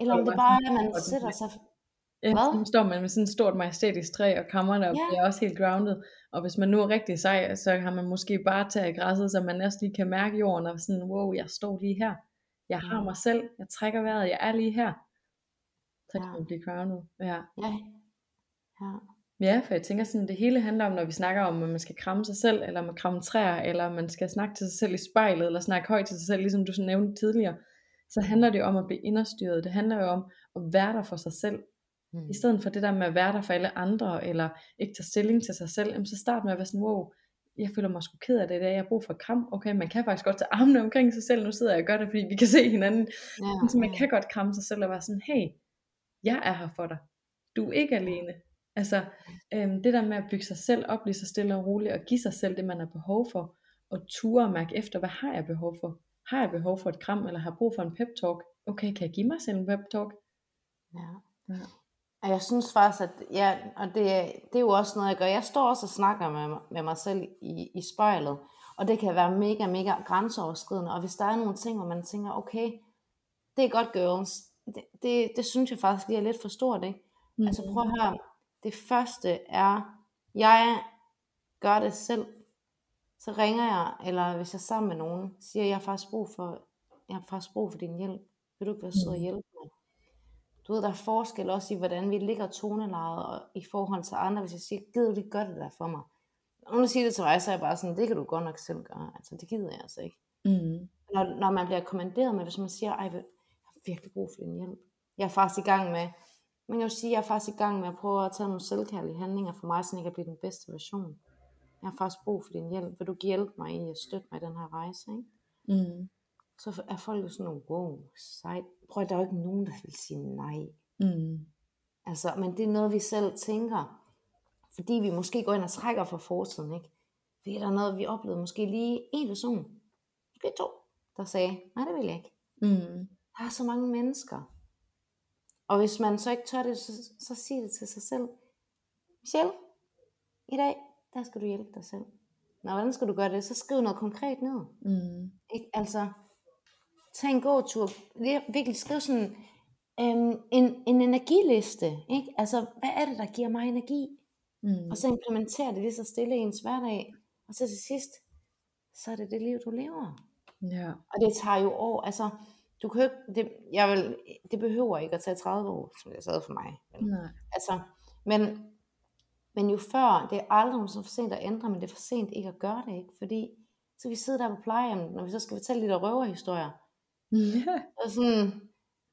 Speaker 2: Eller om det bare er, at man sætter sig,
Speaker 1: Ja,
Speaker 2: Hvad?
Speaker 1: så står man med sådan et stort majestætisk træ og kammer der, og
Speaker 2: Ja.
Speaker 1: bliver også helt grounded. Og hvis man nu er rigtig sej, så har man måske bare taget græsset, så man næsten lige kan mærke jorden, og sådan, wow, jeg står lige her. Jeg har mig selv, jeg trækker vejret, jeg er lige her. Så kan man blive grounded. Ja.
Speaker 2: ja, ja,
Speaker 1: Ja, for jeg tænker sådan, det hele handler om, når vi snakker om, at man skal kramme sig selv, eller man kramme træer, eller man skal snakke til sig selv i spejlet, eller snakke højt til sig selv, ligesom du sådan nævnte tidligere, så handler det jo om at blive inderstyret. Det handler jo om at være der for sig selv.
Speaker 2: mm.
Speaker 1: I stedet for det der med at være der for alle andre, eller ikke tage stilling til sig selv, så start med at være sådan, wow, jeg føler mig sgu ked af det dag, jeg har brug for et kram. Okay, man kan faktisk godt tage armene omkring sig selv, nu sidder jeg og gør det, fordi vi kan se hinanden.
Speaker 2: ja,
Speaker 1: Så man kan godt kramme sig selv og være sådan, hey, jeg er her for dig. Du er ikke alene. Altså, øhm, det der med at bygge sig selv op lige så stille og roligt, og give sig selv det, man har behov for, og ture og mærke efter, hvad har jeg behov for? Har jeg behov for et kram, eller har brug for en pep talk? Okay, kan jeg give mig selv en pep talk?
Speaker 2: Ja.
Speaker 1: Ja.
Speaker 2: Og jeg synes faktisk, at ja, og det, er- det er jo også noget, jeg gør. Jeg står også og snakker med, med mig selv i, i spejlet, og det kan være mega, mega grænseoverskridende. Og hvis der er nogle ting, hvor man tænker, okay, det er godt girls, det, det, det synes jeg faktisk lige er lidt for stort, ikke?
Speaker 1: Mm.
Speaker 2: Altså prøv at høre, det første er, jeg gør det selv, så ringer jeg, eller hvis jeg er sammen med nogen, siger, jeg har faktisk brug for, jeg har faktisk brug for din hjælp. Vil du ikke være sød og
Speaker 1: Mm.
Speaker 2: hjælpe? Du ved, der er forskel også i, hvordan vi ligger tonelejet og i forhold til andre. Hvis jeg siger, gider du lige gøre det der for mig? Når du siger det til mig, så er jeg bare sådan, det kan du godt nok selv gøre. Altså, det gider jeg altså ikke.
Speaker 1: Mm.
Speaker 2: Når, når man bliver kommanderet med, hvis man siger, ej, jeg har virkelig brug for din hjælp. Jeg er faktisk i gang med, man kan jo sige, jeg er faktisk i gang med at prøve at tage nogle selvkærlige handlinger for mig, så jeg kan blive den bedste version. Jeg har faktisk brug for din hjælp. Vil du hjælpe mig i at støtte mig i den her rejse? Ikke?
Speaker 3: Mm.
Speaker 2: Så er folk jo sådan nogle, wow, sejt. Prøv at der er jo ikke nogen, der vil sige nej.
Speaker 3: Mm.
Speaker 2: Altså, men det er noget, vi selv tænker. Fordi vi måske går ind og trækker fra fortiden, ikke? Fordi der er noget, vi oplevede måske lige en person, måske to, der sagde, nej, det vil jeg ikke.
Speaker 3: Mm.
Speaker 2: Der er så mange mennesker. Og hvis man så ikke tør det, så, så sig det til sig selv. Michelle, i dag, der skal du hjælpe dig selv. Nå, hvordan skal du gøre det? Så skriv noget konkret ned.
Speaker 3: Mm.
Speaker 2: Ikke? Altså, tag en gåtur. Vir- Virkelig skriv sådan øhm, en, en energiliste. Ikke? Altså, hvad er det, der giver mig energi?
Speaker 3: Mm.
Speaker 2: Og så implementere det lige så stille i ens hverdag. Og så til sidst, så er det det liv, du lever.
Speaker 3: Ja.
Speaker 2: Og det tager jo år. Altså, du kan jo ikke, det, jeg vil, det behøver ikke at tage 30 år, som det sad for mig. vel?
Speaker 3: Nej.
Speaker 2: Altså, men, men jo før, det er aldrig så for sent at ændre, men det er for sent ikke at gøre det, ikke? Fordi så vi sidde der på plejehjemmet, når vi så skal fortælle de der røverhistorier. <laughs>
Speaker 3: Ja.
Speaker 2: Og sådan,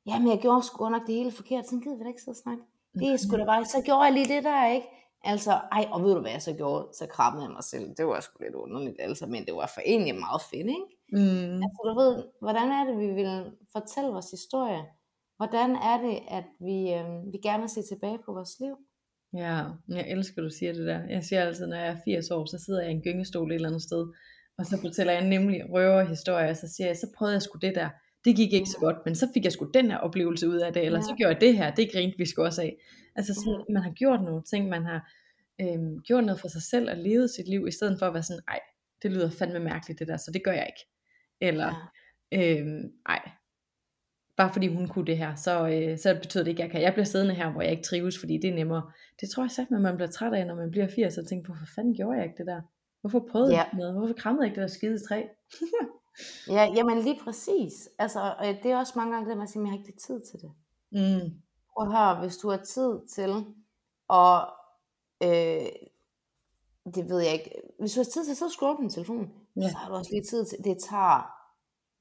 Speaker 2: jamen jeg gjorde sgu nok det hele forkert, sådan gider vi da ikke sidde og snakke. Det er sgu da bare, så gjorde jeg lige det der, ikke? Altså, ej, og ved du hvad jeg så gjorde? Så krabbede jeg mig selv. Det var sgu lidt underligt, altså, men det var for egentlig meget fedt, ikke?
Speaker 3: Mm.
Speaker 2: Altså, du ved, hvordan er det, vi vil fortælle vores historie? Hvordan er det, at vi, øh, vi gerne vil se tilbage på vores liv?
Speaker 3: Ja, jeg elsker, du siger det der. Jeg siger altid, når jeg er 80 år, så sidder jeg i en gyngestol et eller andet sted, og så fortæller jeg nemlig røverhistorier, og så siger jeg, så prøvede jeg sgu det der. Det gik ikke så godt, men så fik jeg sgu den her oplevelse ud af det, eller
Speaker 2: Ja.
Speaker 3: så gjorde jeg det her, det grinte vi sgu også af. Altså sådan, man har gjort nogle ting, man har øhm, gjort noget for sig selv og levet sit liv, i stedet for at være sådan, ej, det lyder fandme mærkeligt det der, så det gør jeg ikke. Eller,
Speaker 2: Ja.
Speaker 3: øhm, ej, bare fordi hun kunne det her, så, øh, så betyder det ikke, at jeg kan. Jeg bliver siddende her, hvor jeg ikke trives, fordi det er nemmere. Det tror jeg sagt, at man bliver træt af, når man bliver 80, og tænker, hvorfor fanden gjorde jeg ikke det der? Hvorfor prøvede
Speaker 2: Ja.
Speaker 3: jeg ikke noget? Hvorfor krammede jeg ikke det der skide træ? <laughs>
Speaker 2: Ja, jamen lige præcis. Altså, og det er også mange gange det, man siger, at jeg har ikke tid til det.
Speaker 3: Mm.
Speaker 2: Prøv at høre, hvis du har tid til, og øh, det ved jeg ikke, hvis du har tid til, så scroll på din telefon,
Speaker 3: Ja.
Speaker 2: ja. så har du også lige tid til, det tager,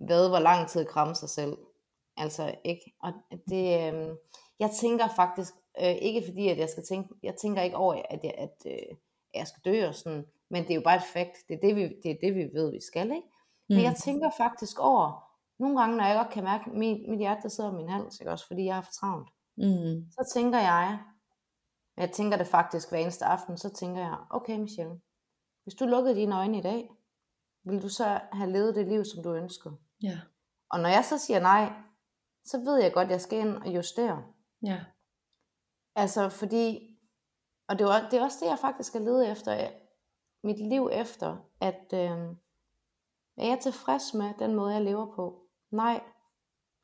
Speaker 2: hvad, hvor lang tid at kramme sig selv. Altså, ikke? Og det, øh, jeg tænker faktisk, øh, ikke fordi, at jeg skal tænke, jeg tænker ikke over, at jeg, at, øh, jeg skal dø og sådan, men det er jo bare et fakt, det er det, vi, det, er det, vi ved, vi skal, ikke? Men jeg tænker faktisk over, nogle gange, når jeg godt kan mærke, at mit, mit hjerte der sidder i min hals, ikke også, fordi jeg har for travlt,
Speaker 3: Mm.
Speaker 2: så tænker jeg, jeg tænker det faktisk hver eneste aften, så tænker jeg, okay Michelle, hvis du lukkede dine øjne i dag, vil du så have levet det liv, som du ønsker?
Speaker 3: Ja.
Speaker 2: Og når jeg så siger nej, så ved jeg godt, at jeg skal ind og justere.
Speaker 3: Ja.
Speaker 2: Altså fordi, og det er, det er også det, jeg faktisk skal lede efter, mit liv efter, at øh, er jeg tilfreds med den måde, jeg lever på? Nej.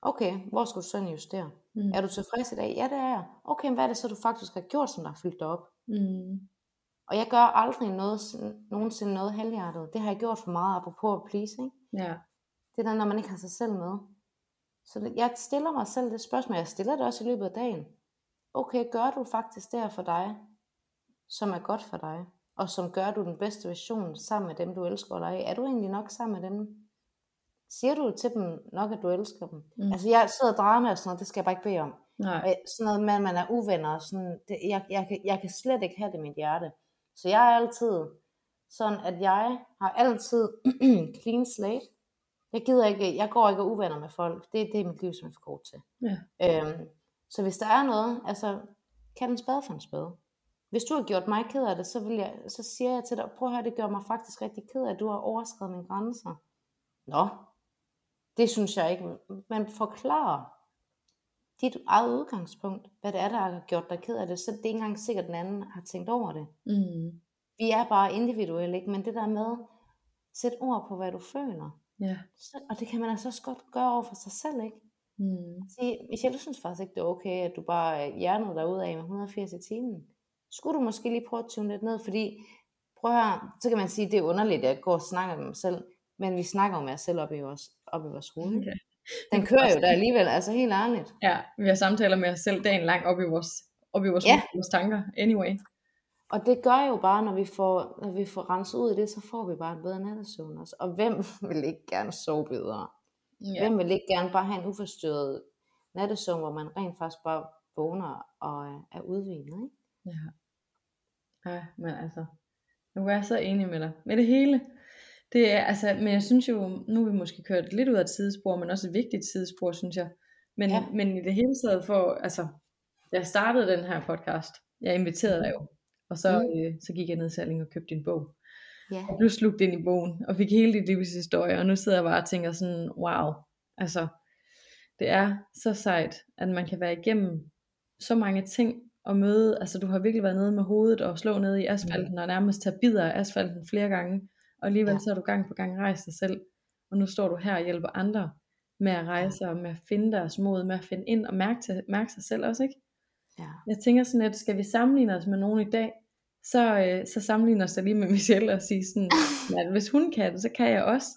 Speaker 2: Okay, hvor skal du så justere?
Speaker 3: Mm.
Speaker 2: Er du tilfreds i dag? Ja, det er jeg. Okay, men hvad er det så, du faktisk har gjort, som der har fyldt dig op?
Speaker 3: Mm.
Speaker 2: Og jeg gør aldrig noget, nogensinde noget halvhjertet. Det har jeg gjort for meget, apropos at please, ikke?
Speaker 3: Ja.
Speaker 2: Det er der, når man ikke har sig selv med. Så jeg stiller mig selv det spørgsmål, jeg stiller det også i løbet af dagen. Okay, gør du faktisk det her for dig, som er godt for dig, og som gør du den bedste version sammen med dem, du elsker dig? Er du egentlig nok sammen med dem? Siger du til dem nok, at du elsker dem?
Speaker 3: Mm.
Speaker 2: Altså jeg sidder og drejer med og sådan noget, det skal jeg bare ikke bede om.
Speaker 3: Nej.
Speaker 2: Og jeg- sådan noget med, at man er uvenner, og sådan, det, jeg, jeg, kan- jeg kan slet ikke have det i mit hjerte. Så jeg er altid sådan, at jeg har altid <clears throat> clean slate. Jeg gider ikke, jeg går ikke og uvenner med folk. Det, det er mit liv, som er for god til.
Speaker 3: Ja.
Speaker 2: Øhm, så hvis der er noget, altså, kan en spade for en spade. Hvis du har gjort mig ked af det, så, vil jeg, så siger jeg til dig, prøv at høre, det gør mig faktisk rigtig ked af, at du har overskrevet mine grænser. Nå, det synes jeg ikke. Men forklar dit eget udgangspunkt, hvad det er, der har gjort dig ked af det, så det er ikke engang sikkert, at den anden har tænkt over det.
Speaker 3: Mm.
Speaker 2: Vi er bare individuelle, ikke? men det der med, sæt ord på, hvad du føler.
Speaker 3: Ja.
Speaker 2: Så, og det kan man altså også godt gøre over for sig selv, ikke?
Speaker 3: Mm.
Speaker 2: Sige, Michelle, jeg synes faktisk ikke, det er okay, at du bare hjernede dig ud af med 180 i timen. Skulle du måske lige prøve at tune lidt ned, fordi, prøv høre, så kan man sige, det er underligt, at jeg går og snakker med mig selv, men vi snakker jo med os selv op i vores, op i vores hoved.
Speaker 3: Okay.
Speaker 2: Den kører jo der alligevel, altså helt ærligt.
Speaker 3: Ja, vi har samtaler med os selv dagen lang op i vores, op i vores,
Speaker 2: Ja.
Speaker 3: vores tanker. Anyway.
Speaker 2: Og det gør jo bare, når vi får, når vi får renset ud af det, så får vi bare en bedre nattesøvn også. Og hvem <laughs> vil ikke gerne sove bedre?
Speaker 3: Ja.
Speaker 2: Hvem vil ikke gerne bare have en uforstyrret nattesøvn, hvor man rent faktisk bare vågner og er, er udvidet. Ikke?
Speaker 3: Ja. Ja, men altså, nu er jeg så enig med dig. Med det hele. Det er, altså, men jeg synes jo, nu er vi måske kørt lidt ud af et sidespor, men også et vigtigt sidespor, synes jeg. Men, ja. men i det hele taget for, altså, jeg startede den her podcast, jeg inviterede dig jo, og så, mm. øh, så gik jeg ned Salling og købte din bog. Ja. Og blev slugt ind i bogen, og fik hele dit livshistorie, og nu sidder jeg bare og tænker sådan, wow, altså, det er så sejt, at man kan være igennem så mange ting, og møde, altså du har virkelig været nede med hovedet og slå ned i asfalten, mm. og nærmest tage bidder af asfalten flere gange, og alligevel ja. så har du gang på gang rejst dig selv, og nu står du her og hjælper andre med at rejse, og med at finde deres mod, med at finde ind og mærke, til, mærke sig selv også, ikke? Ja. Jeg tænker sådan, at skal vi sammenligne os med nogen i dag, så, øh, så sammenligner os lige med Michelle og sige sådan, <laughs> at hvis hun kan det, så kan jeg også.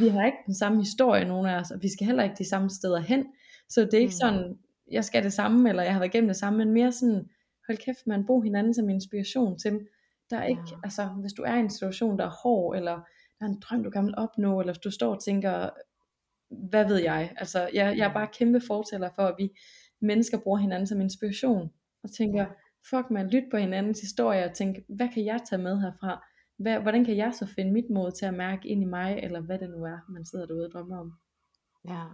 Speaker 3: Vi har ikke den samme historie, nogen af os, og vi skal heller ikke de samme steder hen. Så det er ikke mm. sådan, jeg skal det samme, eller jeg har været igennem det samme, men mere sådan, hold kæft, man bruger hinanden som inspiration til, der er ikke, ja. altså hvis du er i en situation, der er hård, eller der er en drøm, du gerne vil opnå, eller hvis du står og tænker, hvad ved jeg, altså jeg, jeg er bare kæmpe fortæller for, at vi mennesker bruger hinanden som inspiration, og tænker, fuck man, lyt på hinandens historie, og tænk, hvad kan jeg tage med herfra, hvad, hvordan kan jeg så finde mit mod til at mærke ind i mig, eller hvad det nu er, man sidder derude og drømmer om.
Speaker 2: Ja,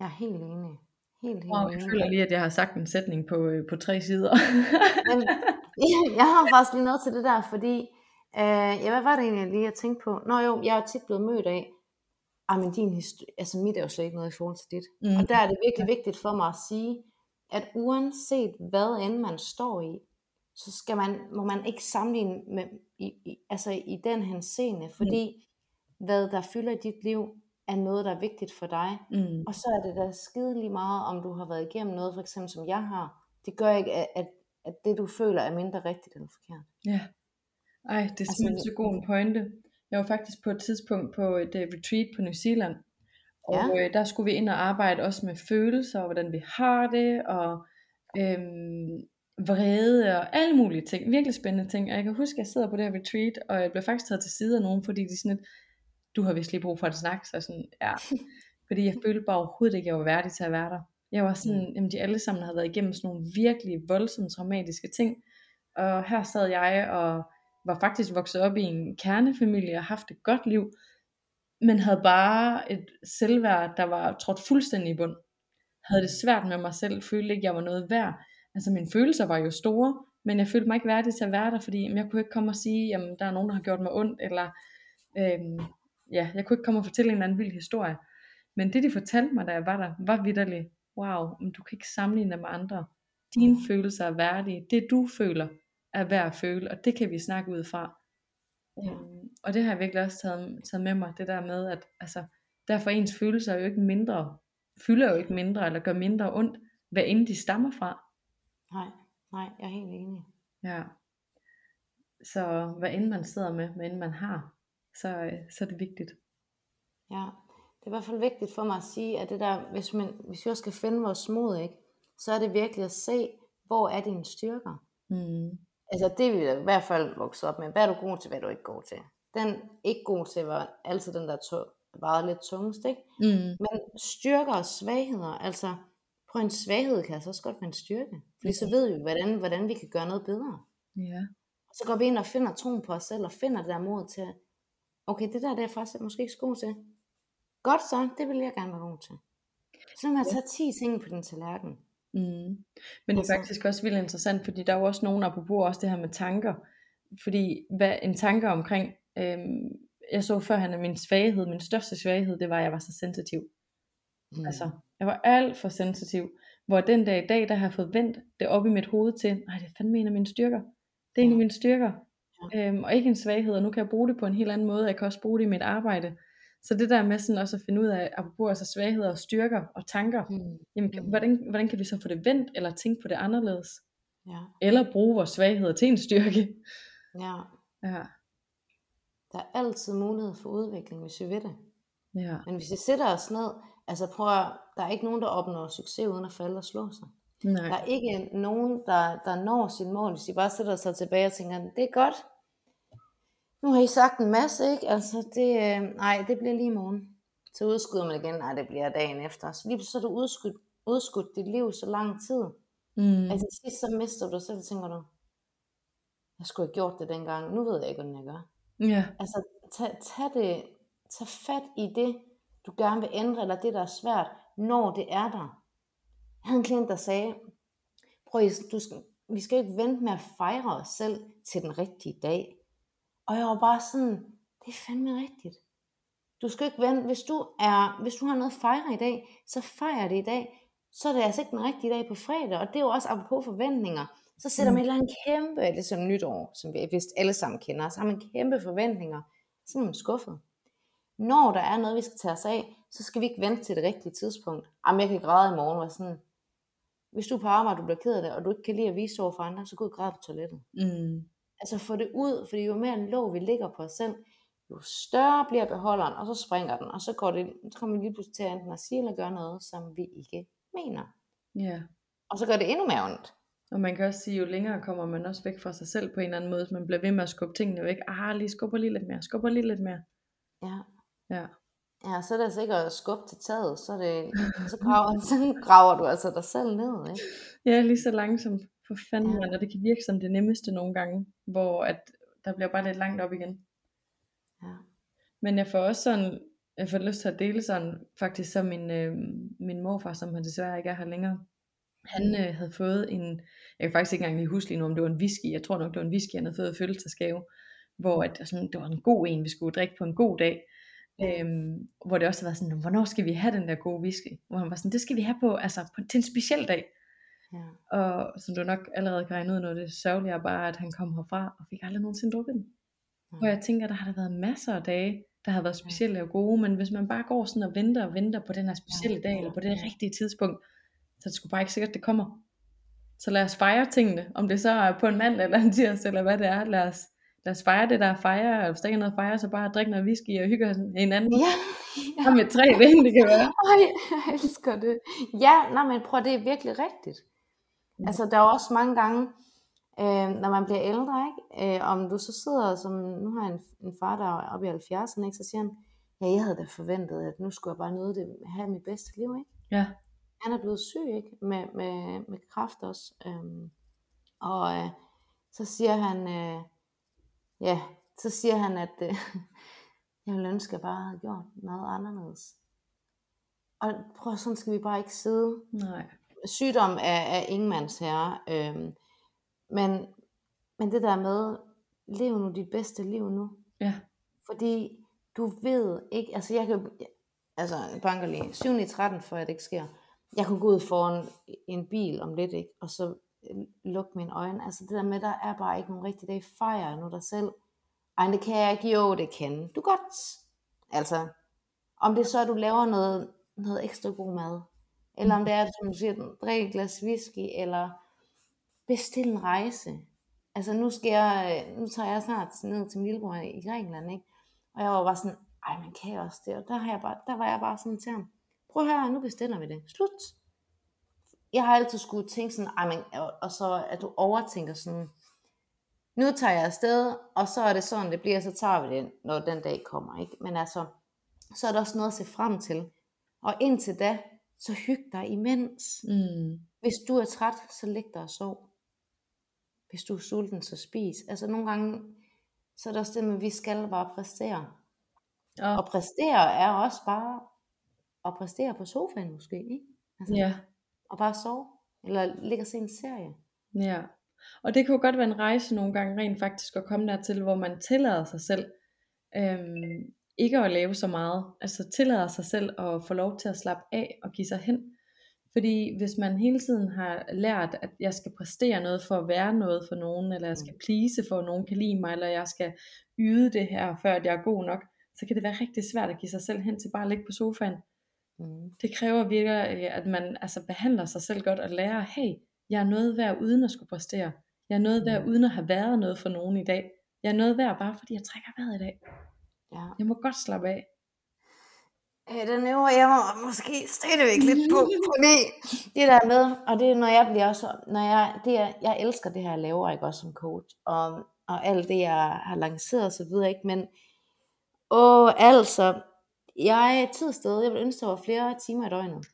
Speaker 2: jeg er helt enig. Helt, helt
Speaker 3: wow, jeg føler lige, at jeg har sagt en sætning på, øh, på tre sider.
Speaker 2: Men, <laughs> jeg har faktisk lige noget til det der, fordi, øh, ja, hvad var det egentlig, jeg lige at tænke på? Nå jo, jeg er tit blevet mødt af, ah, men din historie, altså mit er jo slet ikke noget i forhold til dit. Mm. Og der er det virkelig vigtigt for mig at sige, at uanset hvad end man står i, så skal man, må man ikke sammenligne med, i, i, altså i den her scene, fordi mm. hvad der fylder i dit liv, er noget, der er vigtigt for dig. Mm. Og så er det da skide lige meget, om du har været igennem noget, for eksempel som jeg har. Det gør ikke, at, at, at det du føler er mindre rigtigt eller forkert.
Speaker 3: Ja. Ej, det er altså, simpelthen så god en pointe. Jeg var faktisk på et tidspunkt på et uh, retreat på New Zealand, og ja. øh, der skulle vi ind og arbejde også med følelser, og hvordan vi har det, og øhm, vrede og alle mulige ting. Virkelig spændende ting. Og jeg kan huske, at jeg sidder på det her retreat, og jeg blev faktisk taget til side af nogen, fordi de sådan et, du har vist lige brug for at snakke, så sådan, ja. Fordi jeg følte bare overhovedet ikke, at jeg var værdig til at være der. Jeg var sådan, mm. jamen de alle sammen havde været igennem sådan nogle virkelig voldsomme traumatiske ting. Og her sad jeg og var faktisk vokset op i en kernefamilie og haft et godt liv, men havde bare et selvværd, der var trådt fuldstændig i bund. Havde det svært med mig selv, følte ikke, jeg var noget værd. Altså mine følelser var jo store, men jeg følte mig ikke værdig til at være der, fordi jeg kunne ikke komme og sige, jamen der er nogen, der har gjort mig ondt, eller øhm, ja, jeg kunne ikke komme og fortælle en eller anden vild historie. Men det de fortalte mig, da jeg var der, var vidderligt, wow, men du kan ikke sammenligne med andre. Dine mm. følelser er værdige. Det du føler er værd at føle, og det kan vi snakke ud fra. Ja. Um, og det har jeg virkelig også taget, taget med mig, det der med, at altså, derfor ens følelser er jo ikke mindre, fylder jo ikke mindre, eller gør mindre ondt, hvad end de stammer fra.
Speaker 2: Nej, nej, jeg er helt enig.
Speaker 3: Ja. Så hvad end man sidder med, hvad end man har, så, øh, så er det vigtigt.
Speaker 2: Ja, det er i hvert fald vigtigt for mig at sige, at det der, hvis, man, hvis vi også skal finde vores mod, ikke, så er det virkelig at se, hvor er dine styrker. Mm. Altså det vi i hvert fald vokset op med. Hvad er du god til, hvad er du ikke god til? Den ikke god til var altid den der to, var lidt tungest, ikke? Mm. Men styrker og svagheder, altså på en svaghed kan altså også godt være en styrke. Fordi så ved vi, hvordan, hvordan vi kan gøre noget bedre. Ja. Så går vi ind og finder troen på os selv, og finder det der mod til, okay, det der det er faktisk måske ikke så god til. Godt så, det vil jeg gerne være god til. Så man tager 10 ting på den tallerken.
Speaker 3: Mm. Men det er faktisk også vildt interessant, fordi der er jo også nogen, apropos også det her med tanker, fordi hvad en tanke omkring, øhm, jeg så før han er min svaghed, min største svaghed, det var, at jeg var så sensitiv. Mm. Altså, jeg var alt for sensitiv, hvor den dag i dag, der har jeg fået vendt det op i mit hoved til, nej, det er fandme en af mine styrker. Det er en af mine styrker, øhm, og ikke en svaghed, og nu kan jeg bruge det på en helt anden måde, jeg kan også bruge det i mit arbejde. Så det der med sådan også at finde ud af, apropos altså svagheder og styrker og tanker, mm. jamen, mm. hvordan, hvordan kan vi så få det vendt, eller tænke på det anderledes? Ja. Eller bruge vores svagheder til en styrke. Ja.
Speaker 2: ja. Der er altid mulighed for udvikling, hvis vi vil det. Ja. Men hvis vi sætter os ned, altså prøv at, der er ikke nogen, der opnår succes uden at falde og slå sig. Nej. Der er ikke nogen, der, der når sin mål, hvis de bare sætter sig tilbage og tænker, det er godt, nu har I sagt en masse, ikke? Altså, det, øh, nej, det bliver lige i morgen. Så udskyder man igen, nej, det bliver dagen efter. Så lige så er du udskudt, udskudt dit liv så lang tid.
Speaker 3: Mm.
Speaker 2: Altså sidst så mister du dig selv, tænker du, jeg skulle have gjort det dengang, nu ved jeg ikke, hvordan jeg gør.
Speaker 3: Ja.
Speaker 2: Altså tag, tag, det, tag fat i det, du gerne vil ændre, eller det, der er svært, når det er der. Jeg havde en klient, der sagde, prøv du skal, vi skal ikke vente med at fejre os selv til den rigtige dag. Og jeg var bare sådan, det er fandme rigtigt. Du skal ikke vente, hvis du, er, hvis du har noget at fejre i dag, så fejrer det i dag. Så er det altså ikke den rigtige dag på fredag, og det er jo også apropos forventninger. Så sætter man et eller andet kæmpe, det er som nytår, som vi vist alle sammen kender, så har man kæmpe forventninger, så er man skuffet. Når der er noget, vi skal tage os af, så skal vi ikke vente til det rigtige tidspunkt. Jamen, jeg kan græde i morgen, og sådan, hvis du er på arbejde, du bliver ked af det, og du ikke kan lide at vise over for andre, så gå ud og græde på toilettet.
Speaker 3: Mm.
Speaker 2: Altså få det ud, fordi jo mere en låg vi ligger på os selv, jo større bliver beholderen, og så springer den, og så, går det, så kommer vi lige pludselig til at enten at sige eller gøre noget, som vi ikke mener.
Speaker 3: Ja.
Speaker 2: Og så gør det endnu mere ondt.
Speaker 3: Og man kan også sige, jo længere kommer man også væk fra sig selv på en eller anden måde, hvis man bliver ved med at skubbe tingene væk. Ah, lige skubber lige lidt mere, skubber lige lidt mere.
Speaker 2: Ja.
Speaker 3: Ja.
Speaker 2: Ja, så er det altså ikke at skubbe til taget, så, det, så, <laughs> graver, <laughs> så graver du altså dig selv ned, ikke?
Speaker 3: Ja, lige så langsomt. For fanden,
Speaker 2: Ja.
Speaker 3: og det kan virke som det nemmeste nogle gange, hvor at der bliver bare lidt langt op igen.
Speaker 2: Ja.
Speaker 3: Men jeg får også sådan, jeg får lyst til at dele sådan, faktisk som min, øh, min morfar, som han desværre ikke er her længere. Han øh, havde fået en, jeg kan faktisk ikke engang lige huske lige nu, om det var en whisky, jeg tror nok, det var en whisky, han havde fået i fødselsdagsgave, hvor at, sådan, det var en god en, vi skulle drikke på en god dag. Øhm, hvor det også var sådan, hvornår skal vi have den der gode whisky? Hvor han var sådan, det skal vi have på, altså på, til en speciel dag.
Speaker 2: Ja.
Speaker 3: Og som du nok allerede kan regne ud, noget af det sørgelige er bare, at han kom herfra og fik aldrig nogensinde drukket den.
Speaker 2: Mm.
Speaker 3: Hvor jeg tænker, der har der været masser af dage, der har været specielle og gode, men hvis man bare går sådan og venter og venter på den her specielle dag, eller på det rigtige tidspunkt, så er det sgu bare ikke sikkert, det kommer. Så lad os fejre tingene, om det så er på en mandag eller en tirsdag, eller hvad det er. Lad os, lad os fejre det, der er fejre, og hvis der ikke er noget at fejre, så bare drikke noget whisky og hygge hinanden.
Speaker 2: Ja, <laughs>
Speaker 3: Ja. Og med tre <laughs> ven, det kan være.
Speaker 2: Ej, jeg elsker det. Ja, nej, men prøv, det er virkelig rigtigt. Altså, der er også mange gange, øh, når man bliver ældre, ikke? Øh, om du så sidder, som nu har jeg en, en far, der er oppe i 70'erne, ikke? så siger han, ja, jeg havde da forventet, at nu skulle jeg bare nyde det, have mit bedste liv, ikke?
Speaker 3: Ja,
Speaker 2: Han er blevet syg, ikke? Med, med, med kræft også. Øhm, og øh, så siger han, øh, ja, så siger han, at øh, <laughs> jeg ville ønske, at jeg bare havde gjort noget anderledes. Og prøv, sådan skal vi bare ikke sidde
Speaker 3: nej.
Speaker 2: sygdom er, er ingenmands herre. Øhm, men, men det der med, lev nu dit bedste liv nu.
Speaker 3: Ja,
Speaker 2: Fordi du ved ikke, altså jeg kan, altså banker lige, 7 i 13, for at det ikke sker. Jeg kunne gå ud foran en bil om lidt, ikke? og så øh, Øh, lukke mine øjne. Altså det der med, der er bare ikke nogen rigtig dag. Fejre nu dig selv. Ej, det kan jeg ikke. Jo, det kan du godt. Altså, om det så er, du laver noget, noget ekstra god mad, eller om det er, som du siger, drikke et glas whisky, eller bestil en rejse. Altså nu skal jeg, øh, nu tager jeg snart ned til min lillebror i Grækenland, ikke? Og jeg var bare sådan, ej, man kan også det. Og der, har jeg bare, der var jeg bare sådan til ham, prøv her, nu bestiller vi det. Slut. Jeg har altid skulle tænke sådan, ej, men, og, så at du overtænker sådan, nu tager jeg afsted, og så er det sådan, det bliver, så tager vi det, når den dag kommer, ikke? Men altså, så er der også noget at se frem til. Og indtil da, så hyg dig imens.
Speaker 3: mm.
Speaker 2: Hvis du er træt, så lig dig og sov. Hvis du er sulten, så spis. Altså nogle gange, så er det også det med, at vi skal bare præstere.
Speaker 3: Og,
Speaker 2: Og præstere er også bare at præstere på sofaen måske, ikke? Altså,
Speaker 3: ja,
Speaker 2: Og bare sove. Eller ligge og se en serie.
Speaker 3: ja. Og det kunne godt være en rejse nogle gange rent faktisk at komme dertil, hvor man tillader sig selv øhm, ikke at lave så meget. Altså tillader sig selv at få lov til at slappe af og give sig hen. Fordi hvis man hele tiden har lært, at jeg skal præstere noget for at være noget for nogen, eller jeg skal please for at nogen kan lide mig, eller jeg skal yde det her, før jeg er god nok, så kan det være rigtig svært at give sig selv hen til bare at ligge på sofaen.
Speaker 2: Mm.
Speaker 3: Det kræver virkelig, at man altså behandler sig selv godt og lærer, hey, jeg er noget værd uden at skulle præstere. Jeg er noget værd
Speaker 2: Mm.
Speaker 3: uden at have været noget for nogen i dag. Jeg er noget værd bare fordi jeg trækker vejret i dag.
Speaker 2: Ja.
Speaker 3: Jeg må godt slappe af.
Speaker 2: Øh, den øver jeg mig måske stadigvæk lidt på, fordi det der med, og det er, når jeg bliver også, når jeg, det er, jeg elsker det her, jeg laver, ikke også som coach, og, og alt det, jeg har lanceret og så videre, ikke, men, åh, altså, jeg er tid sted, jeg vil ønske, der var flere timer i døgnet.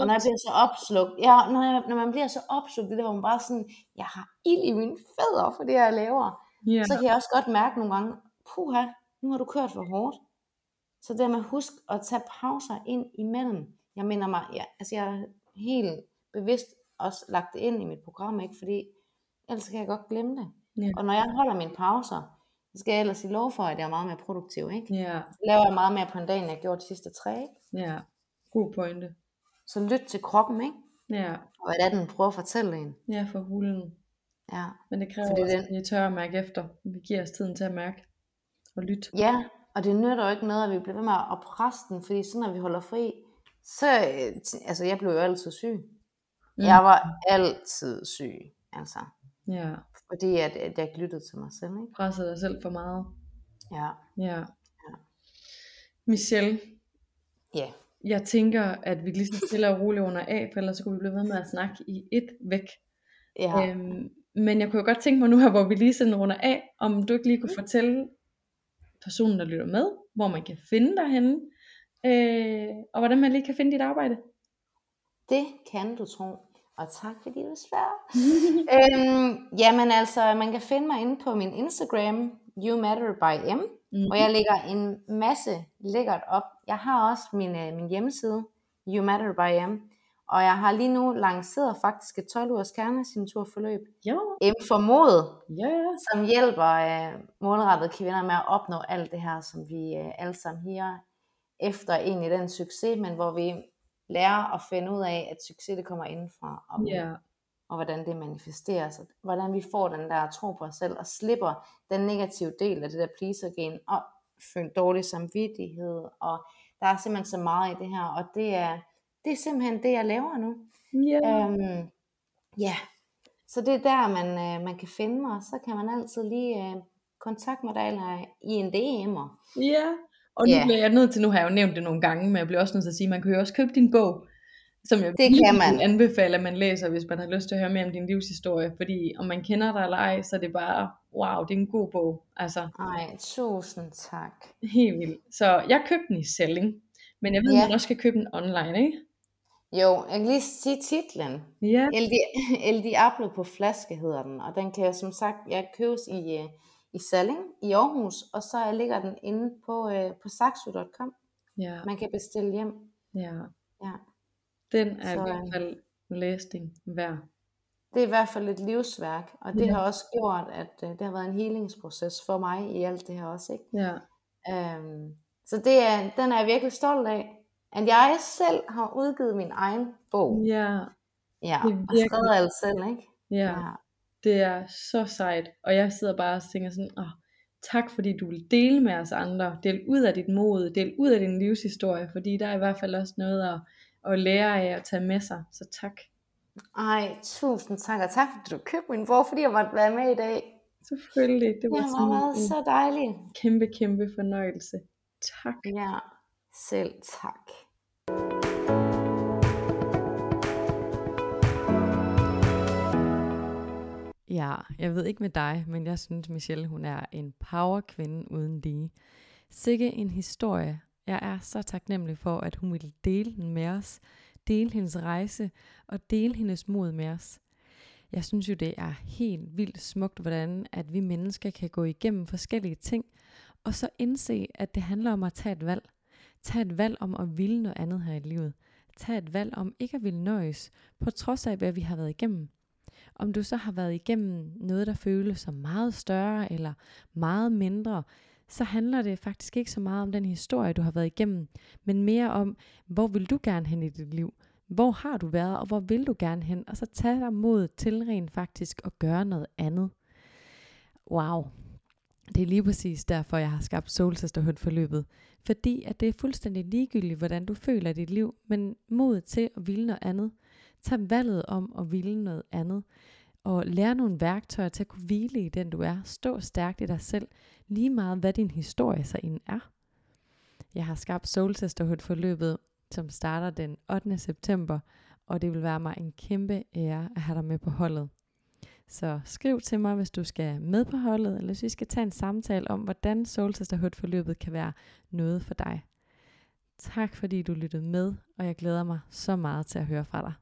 Speaker 2: Og når jeg bliver så opslugt, ja, når, jeg, når man bliver så opslugt, det der, hvor man bare sådan, jeg har ild i mine fødder for det, jeg laver,
Speaker 3: Ja.
Speaker 2: så kan jeg også godt mærke nogle gange, puha, nu har du kørt for hårdt. Så det med at huske at tage pauser ind imellem. Jeg mener mig, ja, altså jeg har helt bevidst også lagt det ind i mit program, ikke? fordi ellers kan jeg godt glemme det.
Speaker 3: Ja.
Speaker 2: Og når jeg holder mine pauser, så skal jeg ellers sige lov for, at jeg er meget mere produktiv. Ikke?
Speaker 3: Ja,
Speaker 2: Så laver jeg meget mere på en dag, end jeg gjorde de sidste tre. Ikke?
Speaker 3: ja. God pointe.
Speaker 2: Så lyt til kroppen, ikke?
Speaker 3: Ja,
Speaker 2: og hvad det er, den prøver at fortælle en.
Speaker 3: ja for hulen.
Speaker 2: Ja.
Speaker 3: Men det kræver
Speaker 2: Fordi
Speaker 3: også,
Speaker 2: den-
Speaker 3: at vi tør at mærke efter. Vi giver os tiden til at mærke og lytte.
Speaker 2: ja, og det nytter jo ikke noget, at vi bliver ved med at presse den, fordi så når vi holder fri, så, øh, altså jeg blev jo altid syg.
Speaker 3: Mm.
Speaker 2: Jeg var altid syg, altså.
Speaker 3: Ja,
Speaker 2: Fordi at, at jeg ikke lyttede til mig selv, ikke?
Speaker 3: presser dig selv for meget.
Speaker 2: Ja.
Speaker 3: Ja. Michelle,
Speaker 2: Ja.
Speaker 3: jeg tænker, at vi lige så stille og roligt under af, for ellers så kunne vi blive ved med at snakke i et væk.
Speaker 2: Ja.
Speaker 3: Øhm, men jeg kunne jo godt tænke mig nu her, hvor vi lige sådan runder af, om du ikke lige kunne fortælle personen, der lytter med, hvor man kan finde dig henne, øh, og hvordan man lige kan finde dit arbejde.
Speaker 2: Det kan du tro. Og tak fordi du spørger. <laughs> øhm, jamen altså, man kan finde mig inde på min Instagram, You Matter by M,
Speaker 3: Mm.
Speaker 2: hvor jeg lægger en masse lækkert op. Jeg har også min, øh, min hjemmeside, You Matter by M, og jeg har lige nu lanceret faktisk et 12 ugers kernesignaturforløb,
Speaker 3: Ja,
Speaker 2: M for mod,
Speaker 3: ja, ja.
Speaker 2: som hjælper øh, målrettede kvinder med at opnå alt det her, som vi øh, alle sammen higer efter egentlig den succes, men hvor vi lærer at finde ud af, at succes det kommer indenfra, og,
Speaker 3: ja.
Speaker 2: og hvordan det manifesterer sig, hvordan vi får den der tro på os selv, og slipper den negative del af det der pleaser-gen, og føle dårlig samvittighed, og der er simpelthen så meget i det her, og det er, det er simpelthen det, jeg laver nu.
Speaker 3: ja.
Speaker 2: Øhm, ja, så det er der, man, øh, man kan finde mig. Så kan man altid lige øh, kontakte mig der eller i en DM'er.
Speaker 3: Ja, og nu
Speaker 2: Ja.
Speaker 3: bliver jeg nødt til, nu har jeg jo nævnt det nogle gange, men jeg bliver også nødt til at sige, at man kan jo også købe din bog, som jeg
Speaker 2: Det kan man.
Speaker 3: vil anbefale, at man læser, hvis man har lyst til at høre mere om din livshistorie, fordi om man kender dig eller ej, så er det bare, wow, det er en god bog, altså
Speaker 2: Ej, tusind tak.
Speaker 3: helt vildt. Så jeg købte den i selling, men jeg ved, at man også kan købe den online, ikke?
Speaker 2: Jo, jeg kan lige sige titlen.
Speaker 3: Ja,
Speaker 2: El, Di- El <laughs> Diablo på flaske hedder den, og den kan jeg som sagt, jeg købes i, øh, i Salling i Aarhus, og så ligger den inde på, øh, på saxo.com.
Speaker 3: ja,
Speaker 2: Man kan bestille hjem.
Speaker 3: ja.
Speaker 2: Ja.
Speaker 3: Den er
Speaker 2: Så,
Speaker 3: i
Speaker 2: øh,
Speaker 3: hvert fald læsning værd.
Speaker 2: Det er i hvert fald et livsværk, og det
Speaker 3: Ja.
Speaker 2: har også gjort, at øh, det har været en healingsproces for mig i alt det her også. Ikke?
Speaker 3: Ja,
Speaker 2: Øhm, så det er, den er jeg virkelig stolt af, at jeg selv har udgivet min egen bog.
Speaker 3: ja,
Speaker 2: Ja, og skrevet alt selv, ikke?
Speaker 3: ja. Det er så sejt, og jeg sidder bare og tænker sådan, åh, tak fordi du vil dele med os andre, del ud af dit mod, del ud af din livshistorie, fordi der er i hvert fald også noget at, at lære af at tage med sig, så tak.
Speaker 2: Ej, tusind tak, og tak fordi du købte min bog, fordi jeg måtte være med i dag.
Speaker 3: Selvfølgelig, det
Speaker 2: Det
Speaker 3: var
Speaker 2: været
Speaker 3: sådan en
Speaker 2: så dejligt.
Speaker 3: kæmpe, kæmpe fornøjelse. Tak.
Speaker 2: Ja, selv tak.
Speaker 3: Ja, jeg ved ikke med dig, men jeg synes Michelle, hun er en powerkvinde uden lige. Sikke en historie. Jeg er så taknemmelig for, at hun ville dele den med os, dele hendes rejse og dele hendes mod med os. Jeg synes jo, det er helt vildt smukt, hvordan at vi mennesker kan gå igennem forskellige ting, og så indse, at det handler om at tage et valg. Tag et valg om at ville noget andet her i livet. Tag et valg om ikke at ville nøjes, på trods af, hvad vi har været igennem. Om du så har været igennem noget, der føles som meget større eller meget mindre, så handler det faktisk ikke så meget om den historie, du har været igennem, men mere om, hvor vil du gerne hen i dit liv? Hvor har du været, og hvor vil du gerne hen? Og så tag dig mod til rent faktisk at gøre noget andet. Wow. Det er lige præcis derfor, jeg har skabt Soul Sisterhood forløbet. Fordi at det er fuldstændig ligegyldigt, hvordan du føler dit liv, men mod til at ville noget andet. Tag valget om at ville noget andet. Og lære nogle værktøjer til at kunne hvile i den du er. Stå stærkt i dig selv. Lige meget hvad din historie så end er. Jeg har skabt Soul Sisterhood forløbet, som starter den 8. september. Og det vil være mig en kæmpe ære at have dig med på holdet. Så skriv til mig, hvis du skal med på holdet, eller hvis vi skal tage en samtale om, hvordan Soul Sisterhood forløbet kan være noget for dig.
Speaker 1: Tak fordi du lyttede med, og jeg glæder mig så meget til at høre fra dig.